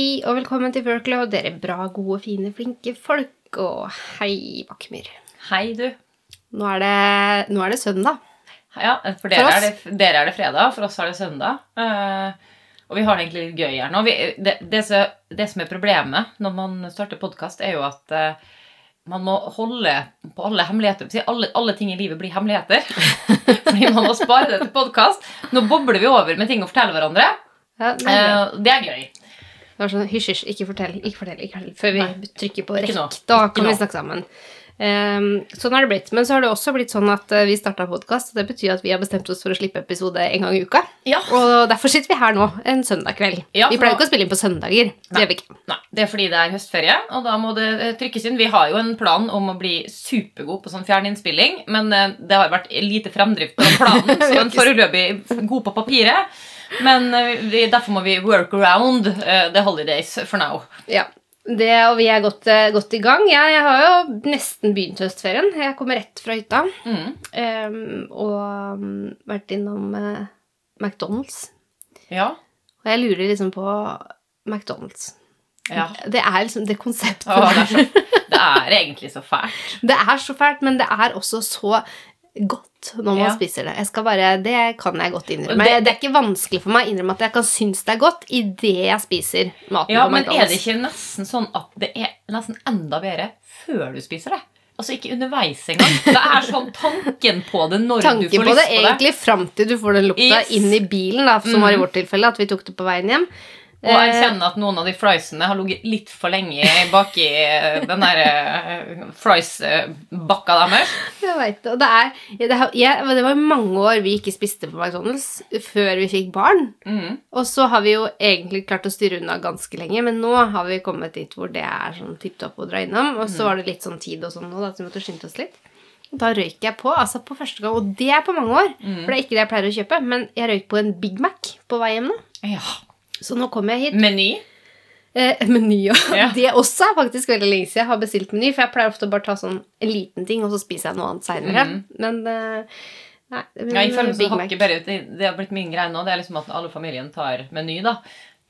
Hei og velkommen til Workload. dere bra, gode, fine, flinke folk. Og hei, Bakkemyr. Hei, du. Nå er det, nå er det søndag. Ja, for dere, er det, dere er det fredag, for oss er det søndag. Eh, og vi har det egentlig litt gøy her nå. Vi, det, det, som, det, som er problemet når man starter podkast, er jo at eh, man må holde på alle hemmeligheter. Alle, alle ting i livet blir hemmeligheter. Fordi man må spare det til podkast. Nå bobler vi over med ting å fortelle hverandre. Ja, det, er Eh, det er gøy. Det var sånn hysj, hysj, ikke fortell, ikke fortell, ikke fortell, før vi Nei. trykker på rekk. Da kan vi snakke sammen. Um, sånn har det blitt. Men så har det også blitt sånn at eh, vi starta podkast. Det betyr at vi har bestemt oss for å slippe episode en gang i uka. Ja. Og derfor sitter vi her nå en søndag kveld. Ja, vi pleier ikke å spille inn på søndager. Det gjør vi ikke. Nei, det er fordi det er høstferie, og da må det eh, trykkes inn. Vi har jo en plan om å bli supergod på sånn fjerninnspilling, men eh, det har vært lite fremdrift på planen, så den foreløpig god på papiret. Men eh, vi, derfor må vi work around uh, the holidays for now. Ja, det, og vi er godt, eh, godt i gang. Jeg, jeg har jo nesten begynt høstferien. Jeg kommer rett fra hytta. Mm. Um, og um, vært innom uh, McDonald's. Ja. Og jeg lurer liksom på McDonald's. ja. Det er liksom det konseptet. Åh, det, er så, det er egentlig så fælt. Det er så fælt, men det er også så godt når man Ja. spiser det. Jeg skal bare, Det kan jeg godt innrømme. Det- Det, er ikke vanskelig for meg å innrømme at jeg kan synes det er godt idet jeg spiser maten Ja, Men er det ikke nesten sånn at det er nesten enda bedre før du spiser det? Altså ikke underveis engang. Det er sånn tanken på det når du Tanken lyst på det Tanken på det. egentlig fram til du får den lukta Yes. inn i bilen, da, som var i Mhm. vårt tilfelle, at vi tok det på veien hjem. Og jeg kjenner at noen av de friesene har ligget litt for lenge baki eh, den der eh, fries-bakka deres. Jeg vet det. Og det, er, det, jeg, det var mange år vi ikke spiste på McDonald's før vi fikk barn. Mm. Og så har vi jo egentlig klart å styre unna ganske lenge, men nå har vi kommet dit hvor det er sånn tipp topp å dra innom. Og så var det litt sånn tid og sånn nå, da, så vi måtte skynde oss litt. Da røyk jeg på, altså på første gang, og det er på mange år. For det er ikke det jeg pleier å kjøpe, men jeg røyk på en Big Mac på vei hjem nå. Ja. Så nå kommer jeg hit. Meny. Eh, meny, ja. Ja. Det også er faktisk veldig lenge siden jeg har bestilt meny, for jeg pleier ofte å bare ta sånn en liten ting, og så spiser jeg noe annet seinere. Mm. Men eh, Nei. men Ja, Mac. hakket bedre ut. Det har blitt min greie nå. Det er liksom at alle familien tar meny, da.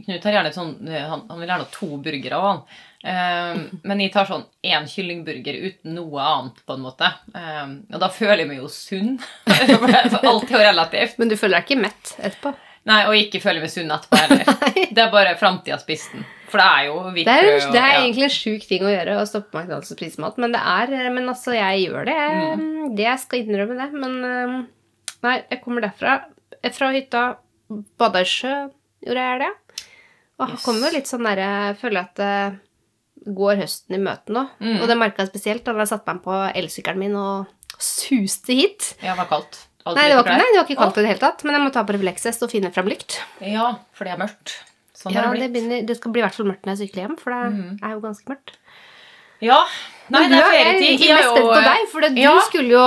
Knut har gjerne sånn Han, han vil gjerne ha to burgere av han. Um, men jeg tar sånn én kyllingburger uten noe annet, på en måte. Um, og da føler jeg meg jo sunn. For Alt er jo relativt. Men du føler deg ikke mett etterpå? Nei, og ikke føler meg sunn etterpå heller. Det er bare framtida spist den. For det er jo hvitt Det er, det er ja. egentlig en sjuk ting å gjøre, å stoppe McDonald's og spise mat, men det er Men altså, jeg gjør det. Mm. Det jeg skal innrømme det. Men eh, nei, jeg kommer derfra. Fra hytta, bada i sjø, gjorde jeg det. Og Yes. kommer jo litt sånn derre Jeg føler at det går høsten i møte nå. Mm. Og det merka jeg spesielt da jeg satte meg på elsykkelen min og suste hit. Ja, det var kaldt. Nei, det var, ikke- nei, det var ikke kaldt i det hele tatt, men jeg må ta på refleksvest og finne fram lykt. Ja, for det er mørkt. Sånn Ja, det, det begynner, det skal bli i hvert fall mørkt når jeg sykler hjem, for det mm. er jo ganske mørkt. Ja. Nei, Men det du er er ferietid. egentlig Jeg mest har spent på deg, for du Ja. skulle jo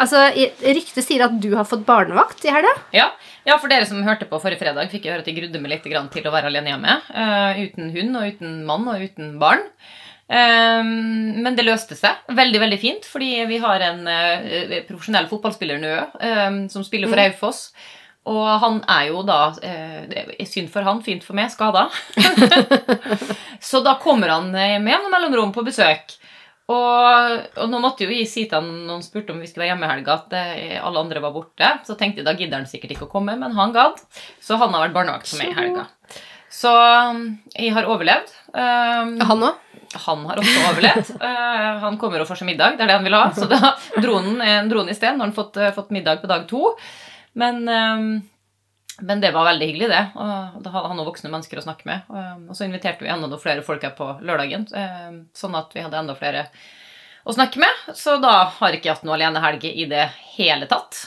Altså, ryktet sier at du har fått barnevakt i helga. Ja. ja, for dere som hørte på forrige fredag, fikk jeg høre at jeg grudde meg litt til å være alene hjemme. Uh, uten hund og uten mann og uten barn. Ehm, men det løste seg veldig veldig fint, fordi vi har en uh, profesjonell fotballspiller nå um, som spiller for Raufoss. Og han er jo da uh, Synd for han, fint for meg, skada. Så da kommer han eh, med jevne mellomrom på besøk. Og, og nå måtte jo vi si til han når han spurte om vi skulle være hjemme i helga, at alle andre var borte. Så tenkte jeg da gidder han sikkert ikke å komme, men han gadd. Så han har vært barnevakt for meg i helga. Så um, jeg har overlevd. Um, Han òg. han har også overlevd. uh, han kommer og får seg middag, det er det han vil ha. Så da dro han, eh, dro han i sted. Nå har han fått, uh, fått middag på dag to. Men, um, men det var veldig hyggelig, det. Og da hadde han òg voksne mennesker å snakke med. Eh, Og så inviterte vi enda noen flere folk her på lørdagen, sånn at vi hadde enda flere å snakke med. Så da har ikke jeg hatt noe alenehelg i det hele tatt.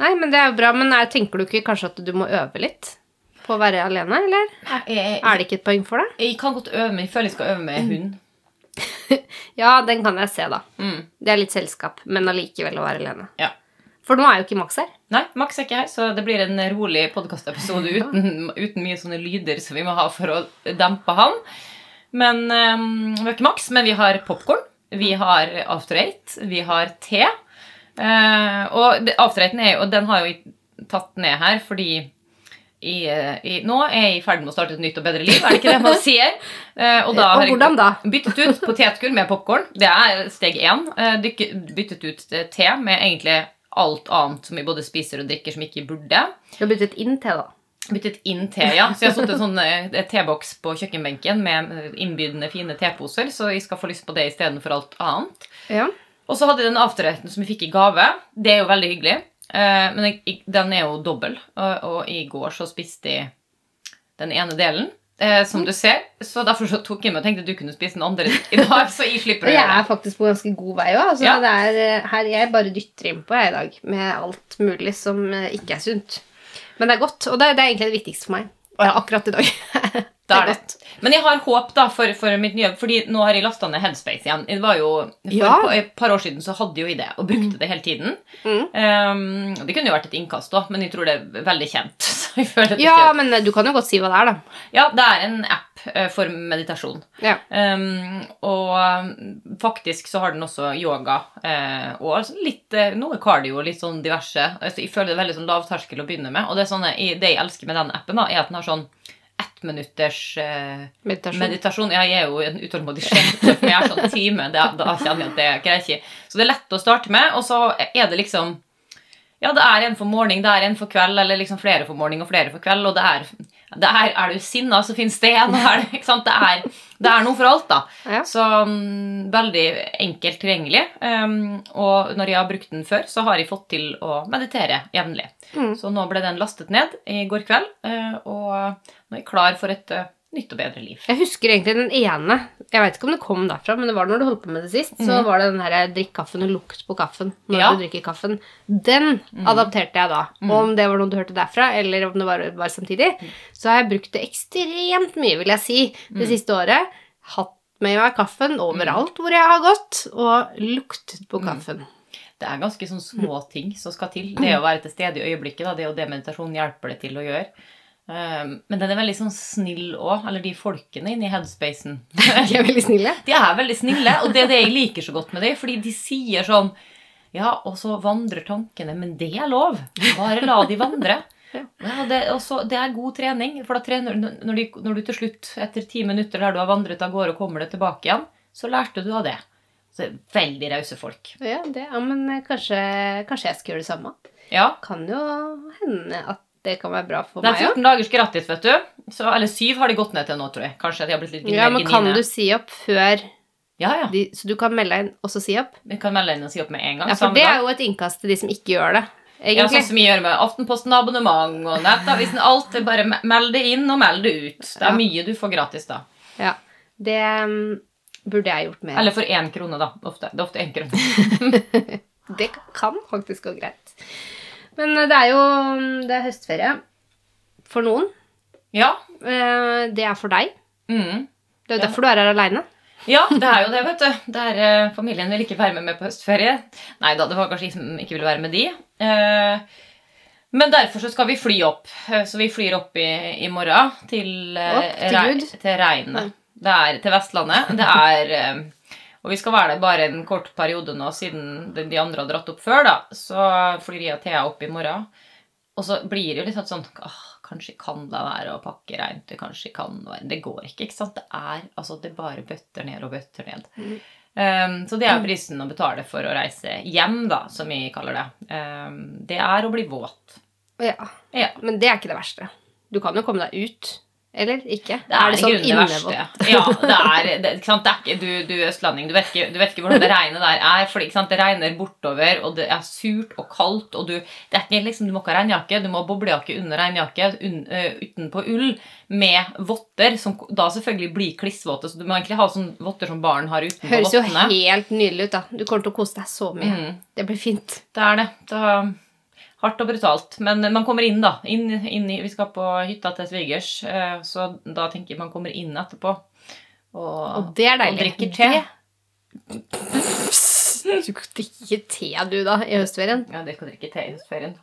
Nei, men det er jo bra. Men er, tenker du ikke kanskje at du må øve litt på å være alene, eller? Jeg, Er det ikke et poeng for deg? jeg kan godt øve meg. Jeg føler jeg skal øve med hund. Ja, den kan jeg se, da. Mm. Det er litt selskap, men allikevel å være alene. Ja. For nå er jo ikke Max her. Nei, Max er ikke her, så det blir en rolig podkastepisode uten, uten mye sånne lyder som vi må ha for å dempe han. Men um, Vi har ikke Max, men vi har popkorn. Vi har After Eight. Vi har te. Uh, og det- After Eighten er jo, den har jo tatt ned her fordi i, eh, i, nå er jeg i ferd med å starte et nytt og bedre liv, er det ikke det man sier? Eh, og da Og hvordan da? byttet ut potetgull med popkorn. Det er steg én. Eh, Byttet ut te med egentlig alt annet som vi både spiser og drikker som ikke burde. Du har byttet inn te, da. Byttet inn te, ja. Så jeg har satt en sånn teboks på kjøkkenbenken med innbydende, fine teposer, så jeg skal få lyst på det istedenfor alt annet. Ja. Og så hadde jeg den afterretten som vi fikk i gave. Det er jo veldig hyggelig. Eh, men jeg, den er jo dobbel, og, og i går så spiste jeg den ene delen. Eh, som du ser, så Derfor så tok jeg med og tenkte du kunne spise den andre i dag. Så jeg slipper å gjøre det. Jeg er faktisk på ganske god vei òg. Altså, Ja. det eh, her jeg bare dytter innpå jeg i dag med alt mulig som ikke er sunt. Men det er godt, og det, det er egentlig det viktigste for meg. Ja. Akkurat i dag. Det er godt. Men jeg har håp da for, for mitt nye Fordi nå har jeg lasta ned Headspace igjen. Det var jo, For Ja. et par år siden så hadde jo jeg det, og brukte det hele tiden. Mm. Um, det kunne jo vært et innkast òg, men jeg tror det er veldig kjent. Ja, men du kan jo godt si hva det er, da. ja, det er en app for meditasjon. Ja. Um, og faktisk så har den også yoga uh, og altså litt, eh, noe cardio og litt sånn diverse. Altså, jeg føler det er veldig sånn lavterskel å begynne med. Og det, er sånne, det jeg elsker med den appen, da, er at den har sånn ettminutters uh, Meditasjon. meditasjon. Ja, jeg er jo en utålmodig sjel. men jeg er sånn time, det, da kjenner jeg at det greier ikke. Så det er lett å starte med, og så er det liksom ja, det er en for morgen, det er en for kveld, eller liksom flere for morgen og flere for kveld. Og det er, det er, er du sinna, så finnes det en. og Er, det? Det, det er noe for alt, da. Ja. Så mm, veldig enkelt tilgjengelig. Um, og når jeg har brukt den før, så har jeg fått til å meditere jevnlig. Mm. Så nå ble den lastet ned i går kveld, uh, og nå er jeg klar for et eh, nytt og bedre liv. Jeg husker egentlig den ene. Jeg vet ikke om det kom derfra, men det var når du holdt på med det sist. Så var det den her drikk kaffen og lukt på kaffen når Ja. du drikker kaffen. Den adapterte jeg da. Og om det var noe du hørte derfra, eller om det var, var samtidig, så har jeg brukt det ekstremt mye, vil jeg si, det siste året. Hatt med meg kaffen overalt hvor jeg har gått, og luktet på kaffen. Det er ganske sånn små ting som skal til. Det å være til stede i øyeblikket, da, det er jo det meditasjon hjelper det til å gjøre. Um, men den er veldig sånn snill òg, eller de folkene inni headspacen. De er veldig snille. De er veldig snille, og det er det jeg liker så godt med dem, fordi de sier sånn Ja, og så vandrer tankene, men det er lov. Bare la de vandre. Ja, det, og så- det er god trening, for da trener når, de, når du til slutt, etter ti minutter der du har vandret av gårde kommer det tilbake igjen, så lærte du av det. Så veldig rause folk. Ja, det, ja men kanskje, kanskje jeg skal gjøre det samme. Ja, Kan jo hende at det kan være bra for meg. Det er meg 14 dagers gratis, vet du. Så, eller syv har de gått ned til nå, tror jeg. Kanskje de har blitt litt Ja, mer men kan du si opp før Ja, ja. de, Så du kan melde deg inn og så si opp? Vi kan melde deg inn og si opp med en gang. Ja, for det dag. er jo et innkast til de som ikke gjør det, Ja, egentlig. sånn som vi gjør med Aftenposten abonnement og nettavisen. Alt er bare me- meld det inn og meld det ut. Det er Ja. mye du får gratis da. Ja, det mm, burde jeg gjort mer. Eller for én krone, da. Ofte. Det er ofte én krone. Det kan faktisk gå greit. Men eh, det er jo det er høstferie for noen. Ja. Eh, Det er for deg. Mm. Det er jo derfor du er her aleine. Ja, det er jo det, vet du. Det er, eh, familien vil ikke være med meg på høstferie. Nei da, det var kanskje de som ikke ville være med de. Men derfor så skal vi fly opp. Så vi flyr opp i, i morgen til, Opp til Rei- til Regnet. Det er til Vestlandet. Det er Og vi skal være der bare en kort periode nå, siden de andre har dratt opp før, da. Så flyr jeg og Thea opp i morgen. Og så blir det jo litt sånn åh, Kanskje kan det være å pakke reint. det Kanskje kan være Det går ikke, ikke sant? Det er altså det er bare bøtter ned og bøtter ned. Um, så det er prisen å betale for å reise hjem, da, som vi kaller det. Um, det er å bli våt. Ja. Ja. Men det er ikke det verste. Du kan jo komme deg ut. Eller ikke? Det er, det sånn det verste. innevått? Ja, det er, det, ikke sant? Det er ikke, du, du er østlending, du vet, ikke, du vet ikke hvordan det regnet der er. For det regner bortover, og det er surt og kaldt. og Du, det er ikke liksom, du må ikke ha regnjakke, du må ha boblejakke under regnjakke un, uh, utenpå ull med votter, som da selvfølgelig blir klissvåte. Så du må egentlig ha sånne votter som barn har utenpå Høres jo vottene. helt nydelig ut, da. Du kommer til å kose deg så mye. Mm. Det blir fint. Det er det. det er hardt og brutalt. Men man kommer inn, da. Inn, inn i, vi skal på hytta til svigers, eh, så da tenker jeg man kommer inn etterpå. Og, Og det er deilig. Og drikker te. Du drikker te, du, da, i høstferien? Ja, du skal drikke te i høstferien.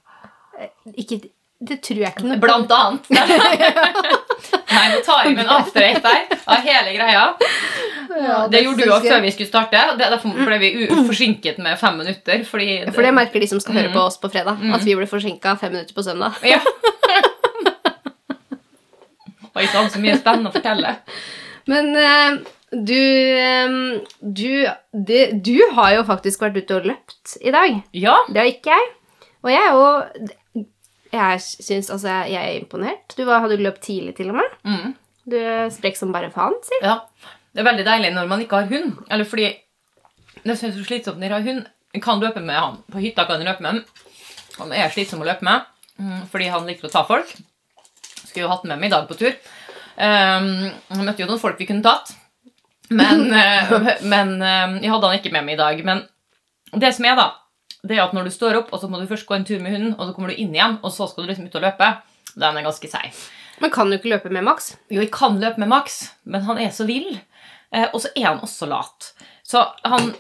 Ikke, det tror jeg ikke noe. Blant annet. Nei, nå tar jeg med en afterrate der av hele greia. Ja, Det gjorde du òg før vi skulle starte. Det- Derfor ble vi u- forsinket med fem minutter. Fordi Ja, For det merker de som skal høre Mm. på oss på fredag. At vi ble forsinka fem minutter på søndag. Ja. Og ikke hadde så mye spennende å fortelle. Men uh, du, du, det, du har jo faktisk vært ute og løpt i dag. Ja. Det har ikke jeg. Og jeg er jo Jeg syns altså jeg er imponert. Du hadde løpt tidlig, til og med. Mm. Du sprekk som bare faen, si. ja. Det er veldig deilig når man ikke har hund. Eller fordi det synes du slitsomt når jeg har hund. Kan løpe med han. På hytta kan jeg løpe med han. Han er slitsom å løpe med mm, fordi han liker å ta folk. Skulle jo hatt med meg i dag på tur. Um, jeg møtte jo noen folk vi kunne tatt. Men, eh, men eh, jeg hadde han ikke med meg i dag. Men det som er, da, det er at når du står opp, og så må du først gå en tur med hunden, og så kommer du inn igjen, og så skal du liksom ut og løpe, den er ganske seig. Men kan du ikke løpe med Max? Jo, jeg kan løpe med Max, men han er så vill. Eh, og så er han også lat. Så han,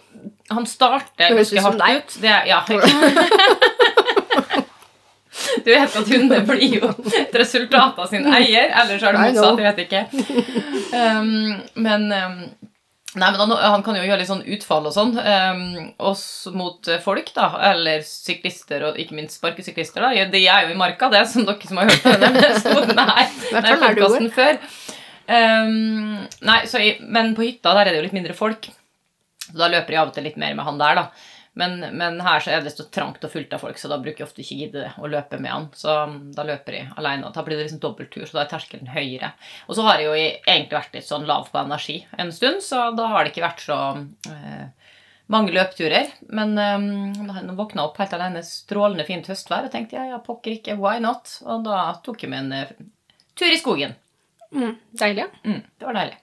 han starter ganske hardt deg. ut. Det, ja. Du vet at hunder blir jo et resultat av sin eier, eller så er det motsatt. Jeg vet ikke. Um, men um, Nei, men han, han kan jo gjøre litt sånn utfall og sånn. Um, oss mot eh, folk, da. Eller syklister, og ikke minst sparkesyklister. da. De er jo i marka, det, som dere som har hørt på denne episoden her. nei, før. Um, nei, så men på hytta der er det jo litt mindre folk. Så da løper jeg av og til litt mer med han der, da. Men, men her så er det så trangt og fullt av folk, så da bruker jeg ofte ikke gidde å løpe med han. Så um, da løper jeg alene. Da blir det liksom dobbelttur, så da er terskelen høyere. Og så har jeg jo egentlig vært litt sånn lav på energi en stund, så da har det ikke vært så eh, mange løpturer. Men um, nå våkna jeg opp helt alene, strålende fint høstvær, og tenkte jeg ja, pokker ikke, why not? Og da tok jeg meg en eh, tur i skogen. Mm, deilig. ja. Mm, det var deilig.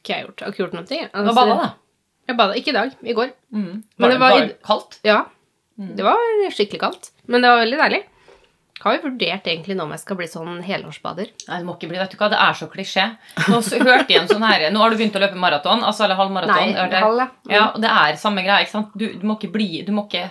Ikke jeg gjort. Jeg har ikke gjort noe. ting. Det var balla, da. Jeg bada ikke i dag. I går. Mm. Men Var det var var det kaldt? Ja. Det var skikkelig kaldt. Men det var veldig deilig. Har jo vurdert egentlig nå om jeg skal bli sånn helårsbader. Nei, det må ikke bli, vet du hva, det er så klisjé. Nå hørte jeg en sånn her, nå har du begynt å løpe maraton, altså eller halvmaraton. Nei, er halv, ja. Ja, og det er samme greia, ikke sant? Du, du må ikke bli, du må ikke...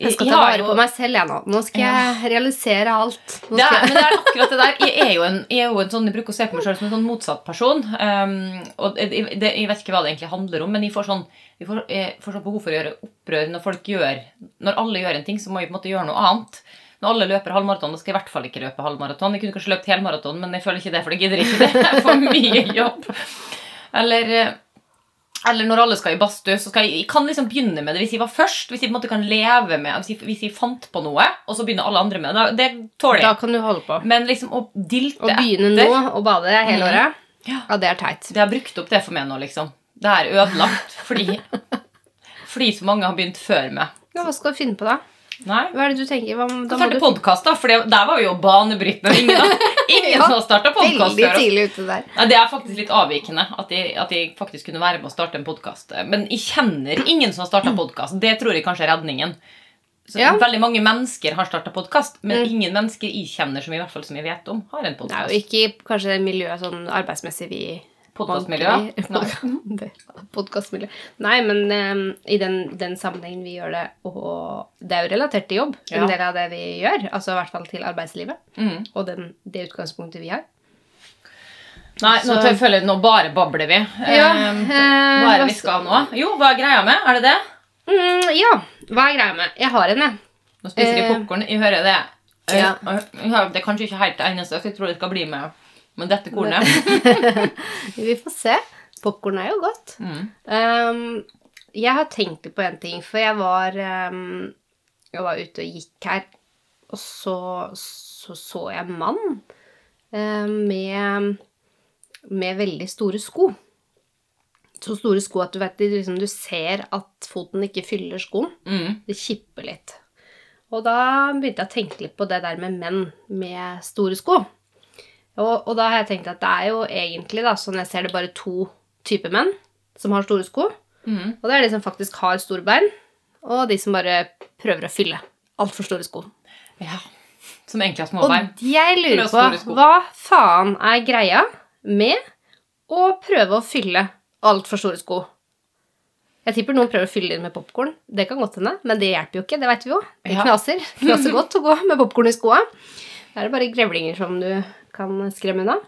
Jeg skal ta vare på meg selv, jeg nå. Nå skal jeg realisere alt. Det er, men det er akkurat det der. Jeg er jo en, jeg jo en sånn, jeg bruker å se på meg selv som en sånn motsatt person. Um, og det, jeg vet ikke hva det egentlig handler om, men jeg får sånn, jeg får, jeg får sånn behov for å gjøre opprør når folk gjør Når alle gjør en ting, så må jeg på en måte gjøre noe annet. Når alle løper halvmaraton, da skal jeg i hvert fall ikke løpe halvmaraton. Jeg kunne kanskje løpt helmaraton, men jeg føler ikke det, for jeg gidder ikke det. Det er for mye jobb. Eller eh, eller når alle skal i badstue, så skal jeg, jeg kan liksom begynne med det hvis jeg var først. Hvis jeg på en måte kan leve med Hvis jeg, hvis jeg fant på noe, og så begynner alle andre med det. Det tåler jeg. Da kan du holde på. Men liksom å dilte Å begynne etter nå å bade hele året, året, Ja. ja, det er teit. Det har brukt opp det for meg nå, liksom. Det er ødelagt fordi, fordi så mange har begynt før meg. Ja, hva skal du finne på da? Nei. Hva er det du tenker? Hva, da starte du podkast, da, for det, der var vi jo banebrytende. Ingen, ingen Ja, som har starta podkast før. tidlig ute der. Nei, Det er faktisk litt avvikende at de, at de faktisk kunne være med å starte en podkast. Men jeg kjenner ingen som har starta podkast. Det tror jeg kanskje er redningen. Så Ja. Veldig mange mennesker har starta podkast, men Mm. ingen mennesker jeg kjenner som i hvert fall som jeg vet om, har en Det er podkast. jo ikke kanskje miljøet sånn arbeidsmessig vi Podcastmiljø? Nei. Podkastmiljø. Nei, men um, i den, den sammenhengen vi gjør det, og det er jo relatert til jobb, Ja. en del av det vi gjør. Altså i hvert fall til arbeidslivet. Mm. Og den, det utgangspunktet vi har. Nei, nå Så- jeg følge, nå bare babler vi. Ja, eh, hva er det vi skal nå? Jo, hva er greia med? Er det det? Mm, ja, hva er greia med? Jeg har en, jeg. Nå spiser de Eh, popkorn. Jeg hører det. Ja. jeg Det er kanskje ikke helt det eneste, så jeg tror det skal bli med, med dette kornet. Vi får se. Popkorn er jo godt. Mm. Um, jeg har tenkt litt på en ting, for jeg var, um, jeg var ute og gikk her, og så så, så jeg en mann um, med, med veldig store sko. Så store sko at du vet, liksom, du ser at foten ikke fyller skoen. Mm. Det kipper litt. Og da begynte jeg å tenke litt på det der med menn med store sko. Og, og da har jeg tenkt at det er jo egentlig, da, sånn jeg ser det, bare to typer menn som har store sko. Mm. Og det er de som faktisk har store bein, og de som bare prøver å fylle altfor store sko. Ja. Som egentlig har små Og bein. jeg lurer på hva faen er greia med å prøve å fylle altfor store sko? Jeg tipper noen prøver å fylle inn med popkorn. Det kan godt hende, men det hjelper jo ikke. Det vet vi jo. Det knaser. Knaser godt å gå med popkorn i skoa. Da er det bare grevlinger som du kan skremme unna.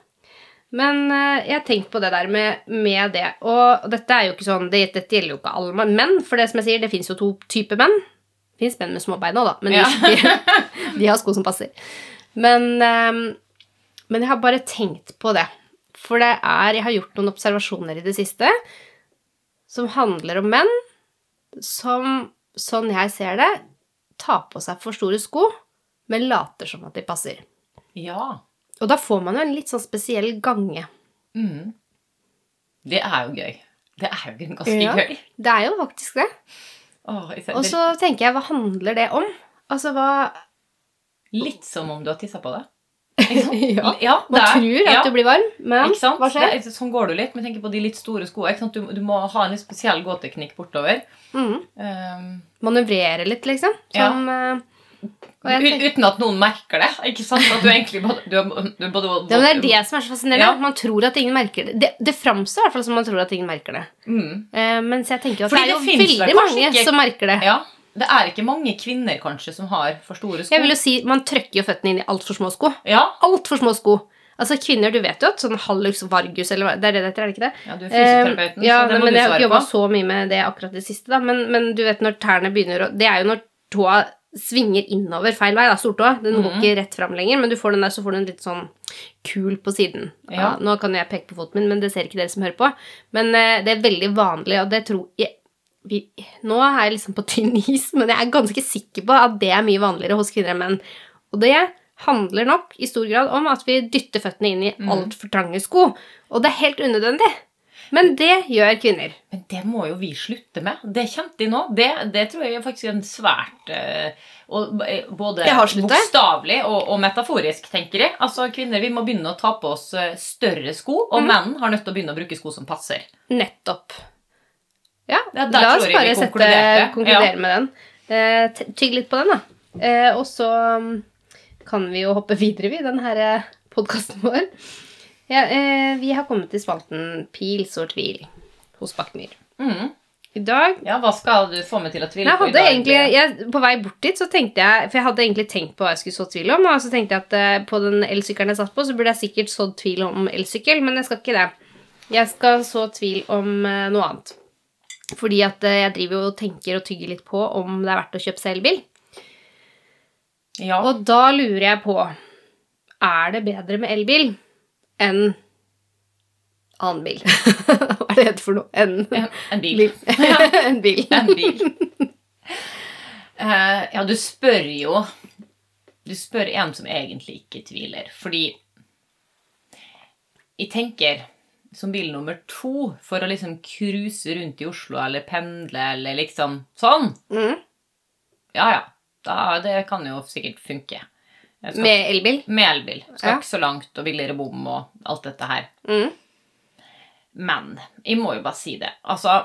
Men eh, jeg har tenkt på det der med, med det. Og dette er jo ikke sånn, det, dette gjelder jo ikke alle menn. For det som jeg sier, det fins jo to typer menn. Det fins menn med små bein òg, da. Men Ja. de, de, har sko som passer. Men, eh, Men jeg har bare tenkt på det. For det er Jeg har gjort noen observasjoner i det siste som handler om menn som, sånn jeg ser det, tar på seg for store sko, men later som at de passer. Ja. Og da får man jo en litt sånn spesiell gange. Mm. Det er jo gøy. Det er jo ganske Ja. gøy. Det er jo faktisk det. Oh, Og så tenker jeg, hva handler det om? Altså, hva Litt som om du har tissa på sant? Ja. ja Man er- tror at ja. du blir varm, men hva skjer? Er, sånn går du litt. Men tenk på de litt store skoene. Du, du må ha en litt spesiell gåteknikk bortover. Mm. Um, Manøvrere litt, liksom. Ja. Som eh, uten at noen merker det. Ikke sant? At du egentlig både, du, du er både ja, det er det som er så fascinerende. Ja. Man tror at ingen merker det. Det, det framstår i hvert fall som man tror at ingen merker det. Mm. Uh, mens jeg tenker at Fordi det er jo veldig mange ikke- som merker det. Ja. Det er ikke mange kvinner kanskje som har for store sko. Jeg vil jo si, Man trykker jo føttene inn i altfor små sko. Ja. Altfor små sko. Altså Kvinner, du vet jo at sånn hallux vargus eller Det er det det heter, er det ikke det? ja, du er fysioterapeuten, fysioterapeuten, ja, så det må men du jeg har ikke jobba så mye med det akkurat det siste, da. Men, men du vet når tærne begynner å Det er jo når tåa svinger innover feil vei, da, Stortå. Den går Mhm. ikke rett fram lenger, men du får den der, så får du en litt sånn kul på siden. Ja. Ja. nå kan jeg peke på foten min, men det ser ikke dere som hører på. Men eh, det er veldig vanlig, og det tror jeg vi, Nå er jeg liksom på tynn is, men jeg er ganske sikker på at det er mye vanligere hos kvinner enn menn. Og det handler nok i stor grad om at vi dytter føttene inn i Mhm. altfor trange sko. Og det er helt unødvendig. Men det gjør kvinner. Men det må jo vi slutte med. Det kjente de nå. Det, det tror jeg faktisk er en svært eh, og, eh, Både bokstavelig og, og metaforisk, tenker jeg. Altså, Kvinner vi må begynne å ta på oss eh, større sko, og og menn har nødt til å begynne å bruke sko som passer. Nettopp. Ja, Ja, der la oss tror jeg bare sette, konkludere med den. Eh, tygg litt på den, da. Eh, og så mm, kan vi jo hoppe videre, vi, den her podkasten vår. Ja, eh, vi har kommet til spalten Pil sår tvil hos Bakkemyr. Mm. I dag Ja, hva skal du få meg til å tvile på i dag? egentlig, jeg, På vei bort dit så tenkte jeg For jeg hadde egentlig tenkt på hva jeg skulle så tvil om. Og så tenkte jeg at eh, på den elsykkelen jeg satt på, så burde jeg sikkert sådd tvil om elsykkel, men jeg skal ikke det. Jeg skal så tvil om eh, noe annet. Fordi at eh, jeg driver og tenker og tygger litt på om det er verdt å kjøpe seg elbil. Ja. Og da lurer jeg på Er det bedre med elbil enn annen bil? Hva er det heter for noe? En, En, en bil. bil. en bil. En bil. Uh, ja, du spør jo Du spør en som egentlig ikke tviler. Fordi jeg tenker som bil nummer to for å liksom cruise rundt i Oslo eller pendle eller liksom sånn. Mm. Ja, ja. Da, det kan jo sikkert funke. Skal, Med elbil? med elbil. Skal Ja. ikke så langt og billigere bom og alt dette her. Mm. Men jeg må jo bare si det. Altså,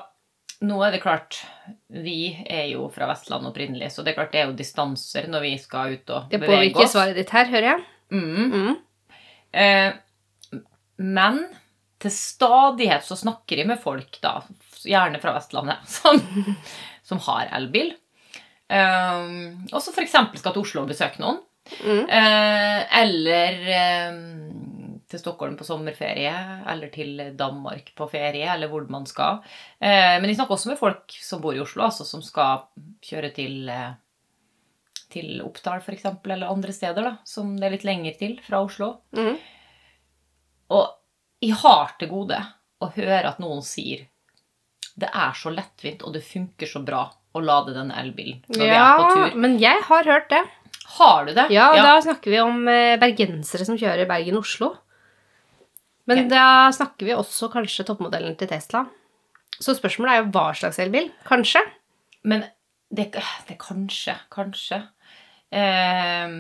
nå er det klart Vi er jo fra Vestland opprinnelig, så det er klart det er jo distanser når vi skal ut og Det bevege påvirker oss. svaret ditt her, hører jeg. Mm. Mm. Eh, men til stadighet så snakker jeg med folk, da, gjerne fra Vestlandet, som, som har elbil. Eh, og som f.eks. skal til Oslo og besøke noen. Mm. Eh, eller eh, til Stockholm på sommerferie, eller til Danmark på ferie, eller hvor man skal. Eh, men jeg snakker også med folk som bor i Oslo, altså som skal kjøre til, eh, til Oppdal f.eks., eller andre steder, da, som det er litt lenger til fra Oslo. Mm. Og jeg har til gode å høre at noen sier det er så lettvint, og det funker så bra å lade denne elbilen når vi er på Ja, tur. men jeg har hørt det. Har du det? Ja, og da snakker vi om eh, bergensere som kjører Bergen-Oslo. Men okay. da snakker vi også kanskje toppmodellen til Tesla. Så spørsmålet er jo hva slags elbil. Kanskje. Men det, det kanskje, kanskje. Eh,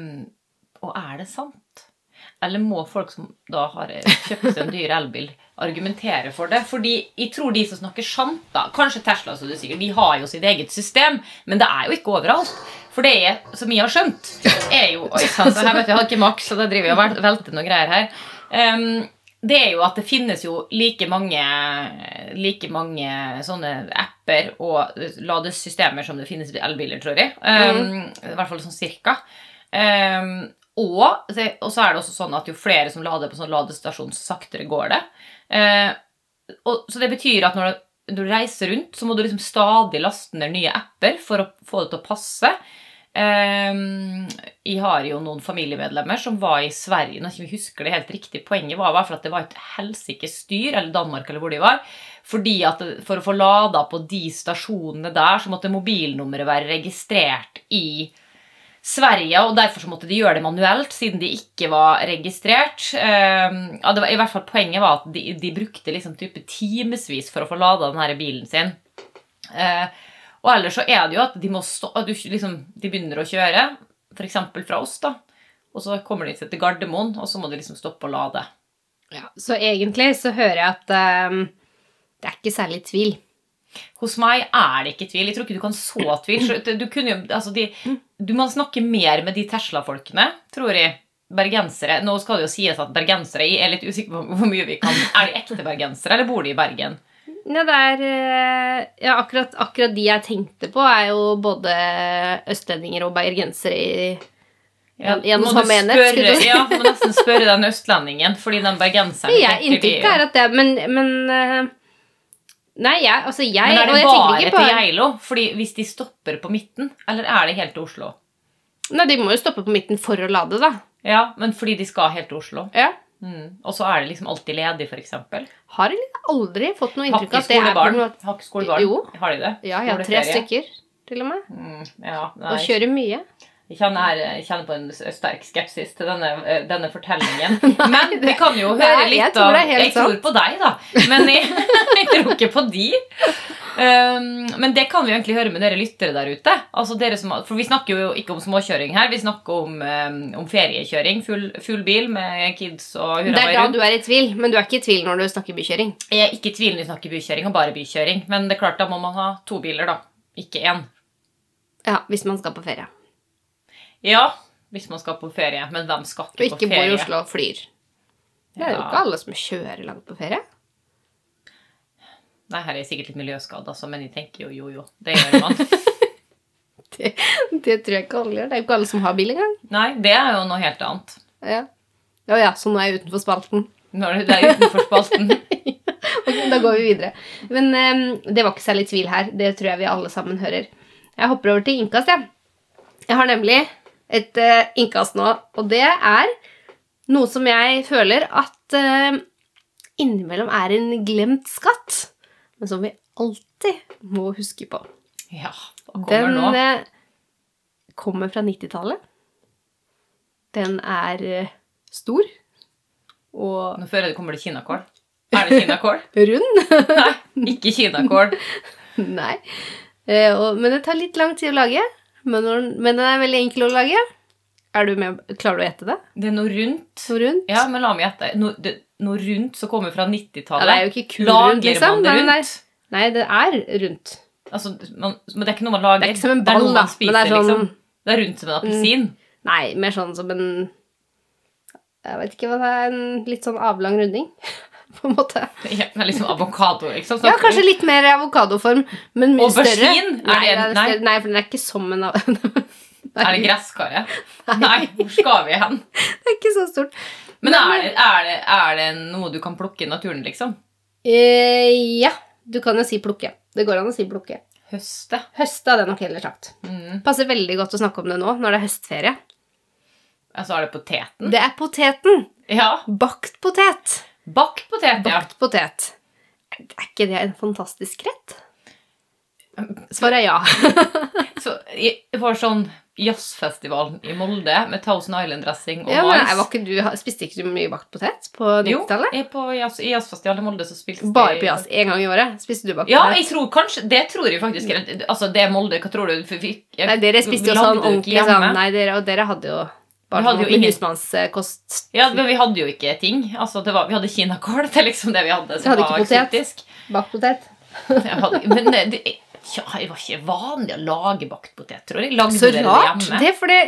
og er det sant? Eller må folk som da har kjøpt seg en dyr elbil, argumentere for det? Fordi jeg tror de som snakker sant, da Kanskje Tesla, som du sier, de har jo sitt eget system, men det er jo ikke overalt. For det er, som jeg har skjønt, er jo Oi sann, her vet du, jeg har ikke maks, så da driver jeg og vel- velter noen greier her. Um, det er jo at det finnes jo like mange, like mange sånne apper og ladesystemer som det finnes elbiler, tror jeg. Um, I hvert fall sånn cirka. Um, og, og så er det også sånn at jo flere som lader på sånn ladestasjon, så saktere går det. Eh, og, så det betyr at når du, når du reiser rundt, så må du liksom stadig laste ned nye apper for å få det til å passe. Eh, jeg har jo noen familiemedlemmer som var i Sverige. Jeg ikke husker det helt riktig, Poenget var at det var et helsikes styr, eller Danmark, eller hvor de var. Fordi at For å få lada på de stasjonene der, så måtte mobilnummeret være registrert i Sverige, og derfor så måtte de gjøre det manuelt, siden de ikke var registrert. Ehm, ja, var, i hvert fall Poenget var at de, de brukte liksom type timevis for å få lada denne bilen sin. Uh, og ellers så er det jo at de stå, at du, liksom, de begynner å kjøre, f.eks. fra oss, da. Og så kommer de til Gardermoen, og så må de liksom stoppe og lade. Ja, så egentlig så hører jeg at um, det er ikke særlig tvil. Hos meg er det ikke tvil. Jeg tror ikke du kan så tvil. Du, kunne altså de, du må snakke mer med de Tesla-folkene, tror jeg. Bergensere. Nå skal det jo sies at bergensere Jeg er litt usikker på hvor mye vi kan Er de ekte bergensere, eller bor de i Bergen? Ja, det er eh, Ja, akkurat, akkurat de jeg tenkte på, er jo både østlendinger og bergensere i Ja, en og samme enhet, spørre- du. Ja, må nesten spørre den østlendingen, fordi den bergenseren ja, inntrykket er at det Men, men eh, Nei, jeg, altså jeg Men er det bare på til Geilo? Fordi hvis de stopper på midten, eller er det helt til Oslo? Nei, de må jo stoppe på midten for å lade, da. Ja, men fordi de skal helt til Oslo. Ja. Mm. Og så er det liksom alltid ledig, f.eks. Har aldri fått noe inntrykk av at det er på noe Har ikke skolebarn? Jo. Har de det? Ja, jeg har tre stykker, til og med. Mm, ja. Og kjører mye. Jeg kjenner, her, jeg kjenner på en sterk skepsis til denne, eh, denne fortellingen. Men vi kan jo høre Nei, jeg litt tror av er helt Jeg tror på deg, da. Men jeg, jeg tror ikke på de. Um, men det kan vi egentlig høre med dere lyttere der ute. Altså dere som, for Vi snakker jo ikke om småkjøring her. Vi snakker om, um, om feriekjøring. Full, full bil med kids og Det er da du er i tvil, men du er ikke i tvil når du snakker bykjøring. Jeg er ikke i tvil når vi snakker bykjøring, og bare bykjøring. Men det er klart, da må man ha to biler, da. Ikke én. Ja, hvis man skal på ferie. Ja, hvis man skal på ferie. Men hvem skal ikke ikke på bor i ferie? Oslo og flyr. Det er jo Ja. ikke alle som kjører langt på ferie. Nei, her er jeg sikkert litt miljøskadd, altså, men jeg tenker jo jo jo. Det gjør man. Det, det tror jeg ikke alle gjør. Det er jo ikke alle som har bil engang. Nei, det er jo noe helt annet. Ja. Å ja, så nå er jeg utenfor spalten. Når det er utenfor spalten. Ok, da går vi videre. Men um, det var ikke særlig tvil her. Det tror jeg vi alle sammen hører. Jeg hopper over til innkast, jeg. Jeg har nemlig et uh, innkast nå, og det er noe som jeg føler at uh, innimellom er en glemt skatt, men som vi alltid må huske på. Ja, hva kommer Den nå? Den kommer fra 90-tallet. Den er eh, stor og Nå føler jeg det kommer til kinakål. Er det kinakål? rund. Nei, ikke kinakål. Nei. Eh, men det tar litt lang tid å lage. Men, når, men den er veldig enkel å lage. Du med? Klarer du å gjette det? Det er noe rundt. Noe rundt? Ja, men la meg gjette. Noe, det, noe rundt som kommer fra 90-tallet. det er jo ikke kul Lager rundt, liksom. det rundt? Nei, nei, det er rundt. Altså, man, men det er ikke noe man lager. Det er ikke som en Det ball, da, men det er sånn- Mm. liksom. Det er rundt som en appelsin. Nei, mer sånn som en Jeg vet ikke hva det er. En litt sånn avlang runding, på en måte. Ja, det er liksom avokado, Så, Ja, kanskje litt mer avokadoform, men mye Aubergine? større. Er Nei, nei? nei, for den er ikke som en av- Er det gresskaret? Nei, hvor skal vi hen? Det er ikke så stort. Men er det, er, det, er det noe du kan plukke i naturen, liksom? Eh, ja, du kan jo si plukke. Det går an å si plukke. Høste? Høste hadde jeg nok heller sagt. Mm. Passer veldig godt å snakke om det nå, når det er høstferie. Altså, er det poteten? Det er poteten. Ja. Bakt potet. Bakt potet, ja. Bakt potet. Er ikke det en fantastisk rett? Svaret er ja. Så jeg var sånn jazzfestivalen i Molde med Thousand Island-dressing og ja mais. var ikke du, Spiste ikke du mye bakt potet på Jo, 90-tallet? Jo, på jazz, i jazzfestivalen i Molde så spilte Bare på jazz én gang i året? Spiste du bakt Ja, potet? jeg tror kanskje Det tror jeg faktisk Altså, det er Molde, hva tror du? For vi- jeg- Nei, dere spiste jo sånn ordentlig sånn Nei, dere, og dere hadde jo bare Vi hadde sånn jo ingen- husmannskost. Ja, men vi hadde jo ikke ting. Altså, det var, vi hadde kinakål. Det er liksom det vi hadde. Som hadde var eksotisk. Bakt potet. Hadde, men det, det, ja, det var ikke vanlig å lage bakt potet, tror jeg. Lagde Så rart. det?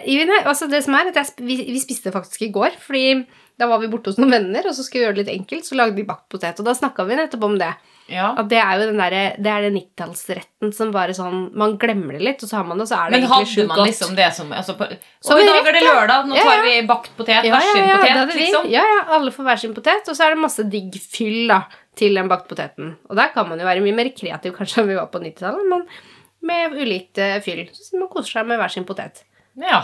Det, altså det som er, at jeg, vi, vi spiste det faktisk i går. Fordi da var vi borte hos noen venner, og så skulle vi gjøre det litt enkelt. Så lagde vi bakt potet. Og da snakka vi nettopp om det. Ja. At det er jo den der, det er den 90-tallsretten som bare sånn Man glemmer det litt, og så har man det, og så er det Men egentlig hadde sjukt man liksom det som altså, på, Og i dag er det lørdag, nå Ja, tar ja. vi bakt potet. ja, Hver ja, sin ja, potet, liksom. ja, ja, alle får hver sin potet, og så er det masse digg fyll da, til den bakt poteten. Og der kan man jo være mye mer kreativ kanskje enn vi var på 90-tallet, men med ulikt eh, fyll. Så man koser seg med hver sin potet. Ja.